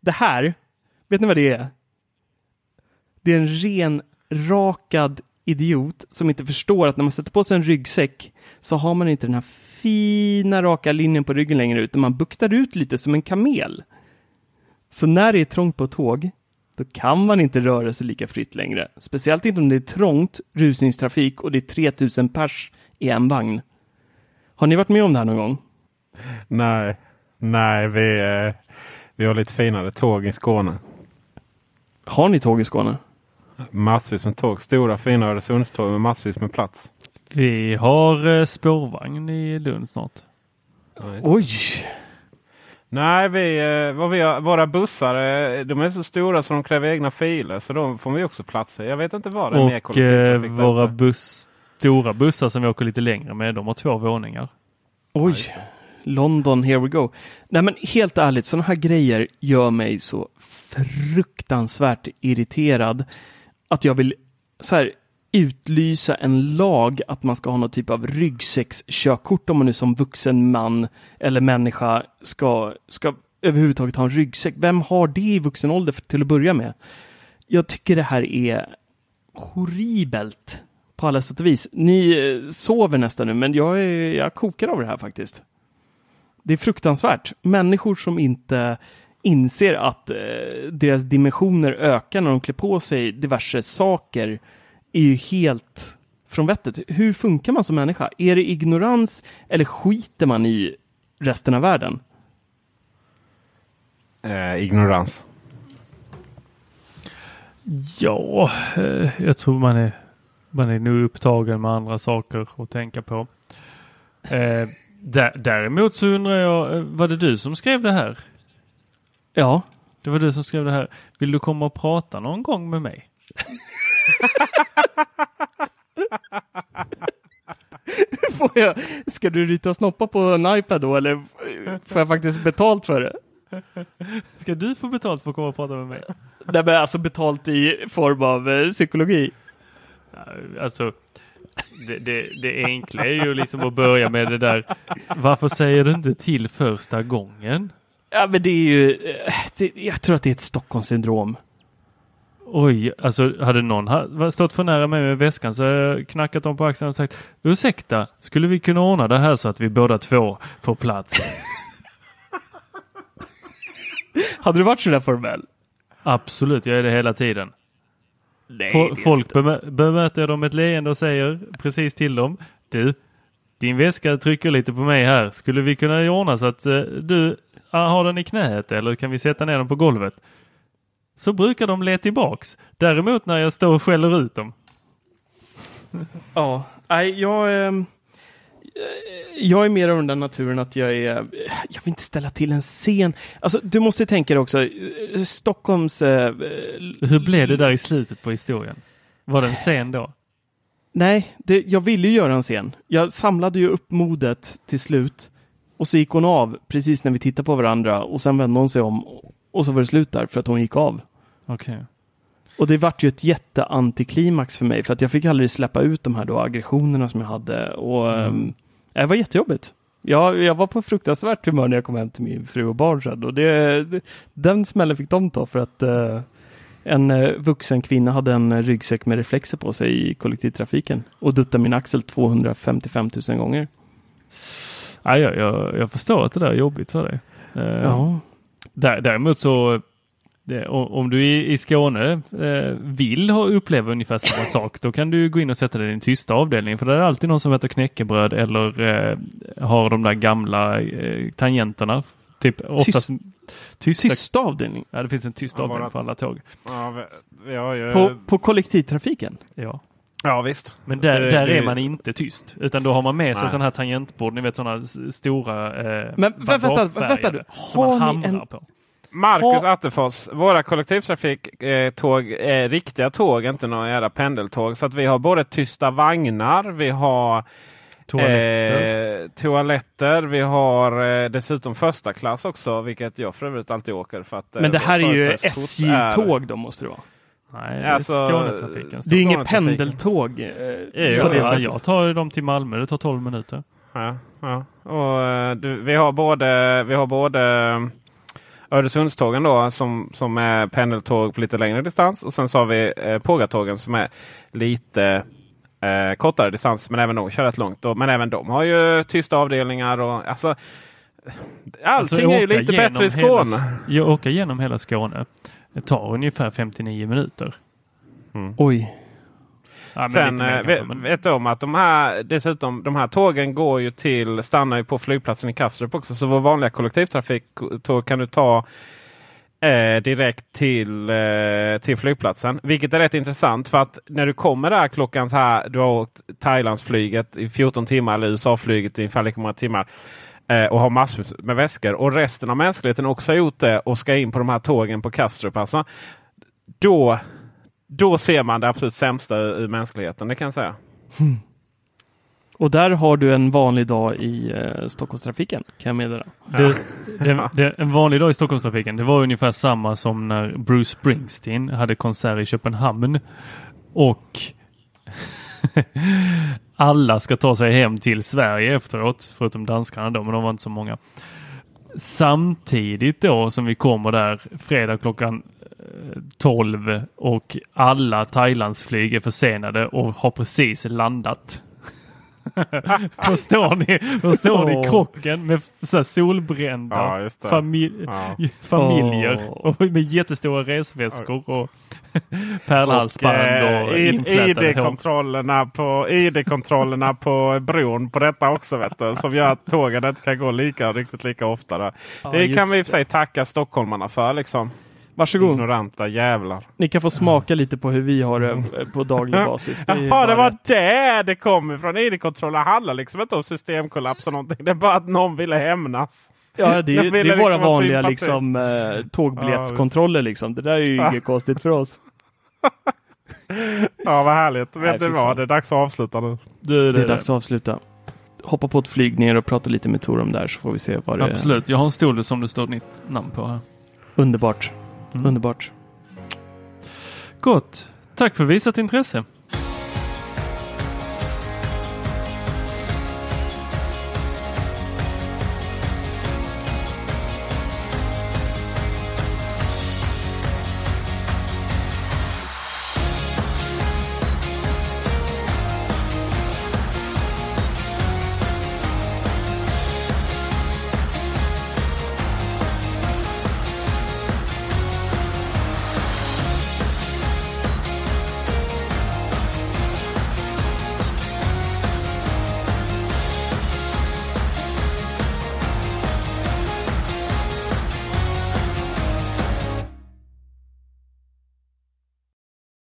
Det här, vet ni vad det är? Det är en ren rakad idiot som inte förstår att när man sätter på sig en ryggsäck så har man inte den här fina raka linjen på ryggen längre utan man buktar ut lite som en kamel. Så när det är trångt på tåg, då kan man inte röra sig lika fritt längre. Speciellt inte om det är trångt, rusningstrafik och det är 3000 pers i en vagn. Har ni varit med om det här någon gång? Nej, nej vi, eh, vi har lite finare tåg i Skåne. Har ni tåg i Skåne? Massvis med tåg. Stora fina Öresundståg med massvis med plats. Vi har eh, spårvagn i Lund snart. Oj! Nej, vi, eh, vad vi har, våra bussar de är så stora så de kräver egna filer. Så de får vi också plats i. Jag vet inte vad det är Och eh, våra buss, stora bussar som vi åker lite längre med, de har två våningar. Oj! London, here we go. Nej men helt ärligt, sådana här grejer gör mig så fruktansvärt irriterad att jag vill så här, utlysa en lag att man ska ha någon typ av ryggsäckskörkort om man nu som vuxen man eller människa ska, ska överhuvudtaget ha en ryggsäck. Vem har det i vuxen ålder till att börja med? Jag tycker det här är horribelt på alla sätt och vis. Ni eh, sover nästan nu, men jag, är, jag kokar av det här faktiskt. Det är fruktansvärt. Människor som inte inser att eh, deras dimensioner ökar när de klär på sig diverse saker är ju helt från vettet. Hur funkar man som människa? Är det ignorans eller skiter man i resten av världen? Eh, ignorans. Ja, eh, jag tror man är, man är nu upptagen med andra saker att tänka på. Eh, dä- däremot så undrar jag, eh, var det du som skrev det här? Ja, Det var du som skrev det här. Vill du komma och prata någon gång med mig? får jag, ska du rita snoppar på en iPad då eller får jag faktiskt betalt för det? Ska du få betalt för att komma och prata med mig? Nej men alltså betalt i form av eh, psykologi. Alltså, det, det, det enkla är ju liksom att börja med det där. Varför säger du inte till första gången? Ja men det är ju, eh, det, jag tror att det är ett Stockholmssyndrom. Oj, alltså hade någon stått för nära mig med väskan så hade jag knackat dem på axeln och sagt Ursäkta, skulle vi kunna ordna det här så att vi båda två får plats? Hade du varit sådär formell? Absolut, jag är det hela tiden. Nej. Fo- folk bemö- bemöter jag dem med ett leende och säger precis till dem. Du, din väska trycker lite på mig här. Skulle vi kunna ordna så att eh, du ah, har den i knät eller kan vi sätta ner den på golvet? Så brukar de le tillbaks. Däremot när jag står och skäller ut dem. Ja, nej jag... ehm, jag är mer av den naturen att jag är... Jag vill inte ställa till en scen. Alltså, du måste tänka dig också, Stockholms... eh, Hur blev det där i slutet på historien? Var det en scen då? Nej, det, jag ville ju göra en scen. Jag samlade ju upp modet till slut. Och så gick hon av precis när vi tittade på varandra och sen vände hon sig om och så var det slut där för att hon gick av. Okej. Och det vart ju ett jätteantiklimax för mig för att jag fick aldrig släppa ut de här då aggressionerna som jag hade och ehm, det var jättejobbigt. Jag, jag var på fruktansvärt humör när jag kom hem till min fru och barn sen och det, den smällen fick de ta för att eh, en eh, vuxen kvinna hade en ryggsäck med reflexer på sig i kollektivtrafiken och duttade min axel 255 000 gånger. Ja, jag, jag, jag förstår att det där är jobbigt för dig. Eh, Ja. Där, däremot så det, om du i, i Skåne eh, vill ha, uppleva ungefär samma sak, då kan du gå in och sätta dig i den tysta avdelningen. För det är alltid någon som äter knäckebröd eller eh, har de där gamla eh, tangenterna. Typ oftast tysta. Tyst avdelning. Ja, det finns en tyst Ja, avdelning bara- på alla tåg. Ja, har ju, På, på kollektivtrafiken? Ja. ja visst. Men där, Det- där det- är man inte tyst, utan då har man med sig sådana här tangentbord, ni vet sådana stora eh, Men vä- vänta, vapfärgade vänta du. som man Har ni hamrar en- på. Marcus Ha- Attefors, våra kollektivtrafiktåg är riktiga tåg, inte några jävla pendeltåg. Så att vi har både tysta vagnar, vi har Toaletter. Eh, toaletter. Vi har eh, dessutom första klass också, vilket jag för övrigt alltid åker. För att, eh, Men det här är ju SJ-tåg då måste det vara. Nej, Alltså, det är Skånetrafiken. Det är inget pendeltåg eh, på det. det Ja, sättet. jag tar dem till Malmö. Det tar 12 minuter. Ja, ja. Och, eh, du, vi har både, vi har både eh, Öresundstågen då som, som är pendeltåg på lite längre distans. Och sen så har vi eh, Pågatågen som är lite eh, kortare distans men även de kör rätt långt. Och, men även de har ju tysta avdelningar. Och, alltså, allting Alltså, är ju lite bättre i Skåne. Hela, jag åker genom hela Skåne. Det tar ungefär 59 minuter. Oj. Ja, Sen mer eh, vet, kanske, men- vet du om att de här, dessutom, de här tågen går ju till, stannar ju på flygplatsen i Kastrup också. Så vår vanliga kollektivtrafiktåg kan du ta eh, direkt till, eh, till flygplatsen. Vilket är rätt intressant för att när du kommer där klockan så här. Du har åkt Thailandsflyget i 14 timmar eller USA-flyget i ungefär lika många timmar. eh, Och har massor med väskor. Och resten av mänskligheten också har gjort det och ska in på de här tågen på Kastrup. Alltså, då, då ser man det absolut sämsta ur mänskligheten. Det kan jag säga. Och där har du en vanlig dag i eh, Stockholmstrafiken kan jag meddela. Det, det, det, en vanlig dag i Stockholmstrafiken, det var ungefär samma som när Bruce Springsteen hade konsert i Köpenhamn. Och alla ska ta sig hem till Sverige efteråt, förutom danskarna då, men de var inte så många. Samtidigt då som vi kommer där fredag klockan 12 och alla Thailandsflyg är försenade och har precis landat. förstår ni, förstår ni krocken med så här solbrända Ja, just det. famil- Ja. familjer och med jättestora resväskor och pärlhalsband och, Och, eh, hår. ID-kontrollerna på, ID-kontrollerna på bron på detta också. Vet du, som gör att tågen inte kan gå lika, riktigt lika ofta. Där. Ja, det kan vi i och för sig tacka stockholmarna för. Liksom. Varsågod. Ignoranta jävlar. Ni kan få smaka lite på hur vi har det eh, på daglig basis. Det Jaha, det var rätt. där det kom ifrån. ID-kontroller handlar liksom inte om systemkollaps och någonting. Det är bara att någon ville hämnas. Ja, det är, ju- det är våra liksom vanliga liksom, eh, tågbiljettskontroller. Liksom. Det där är ju inget konstigt för oss. Ja, vad härligt. Nej, Vet du fy vad? Det är dags att avsluta nu. Du, Det är dags att avsluta. Hoppa på ett flyg ner och prata lite med Tor om det här så får vi se vad det är. Absolut, jag har en stol som det står ditt namn på här. Underbart. Mm. Underbart. Gott. Tack för visat intresse.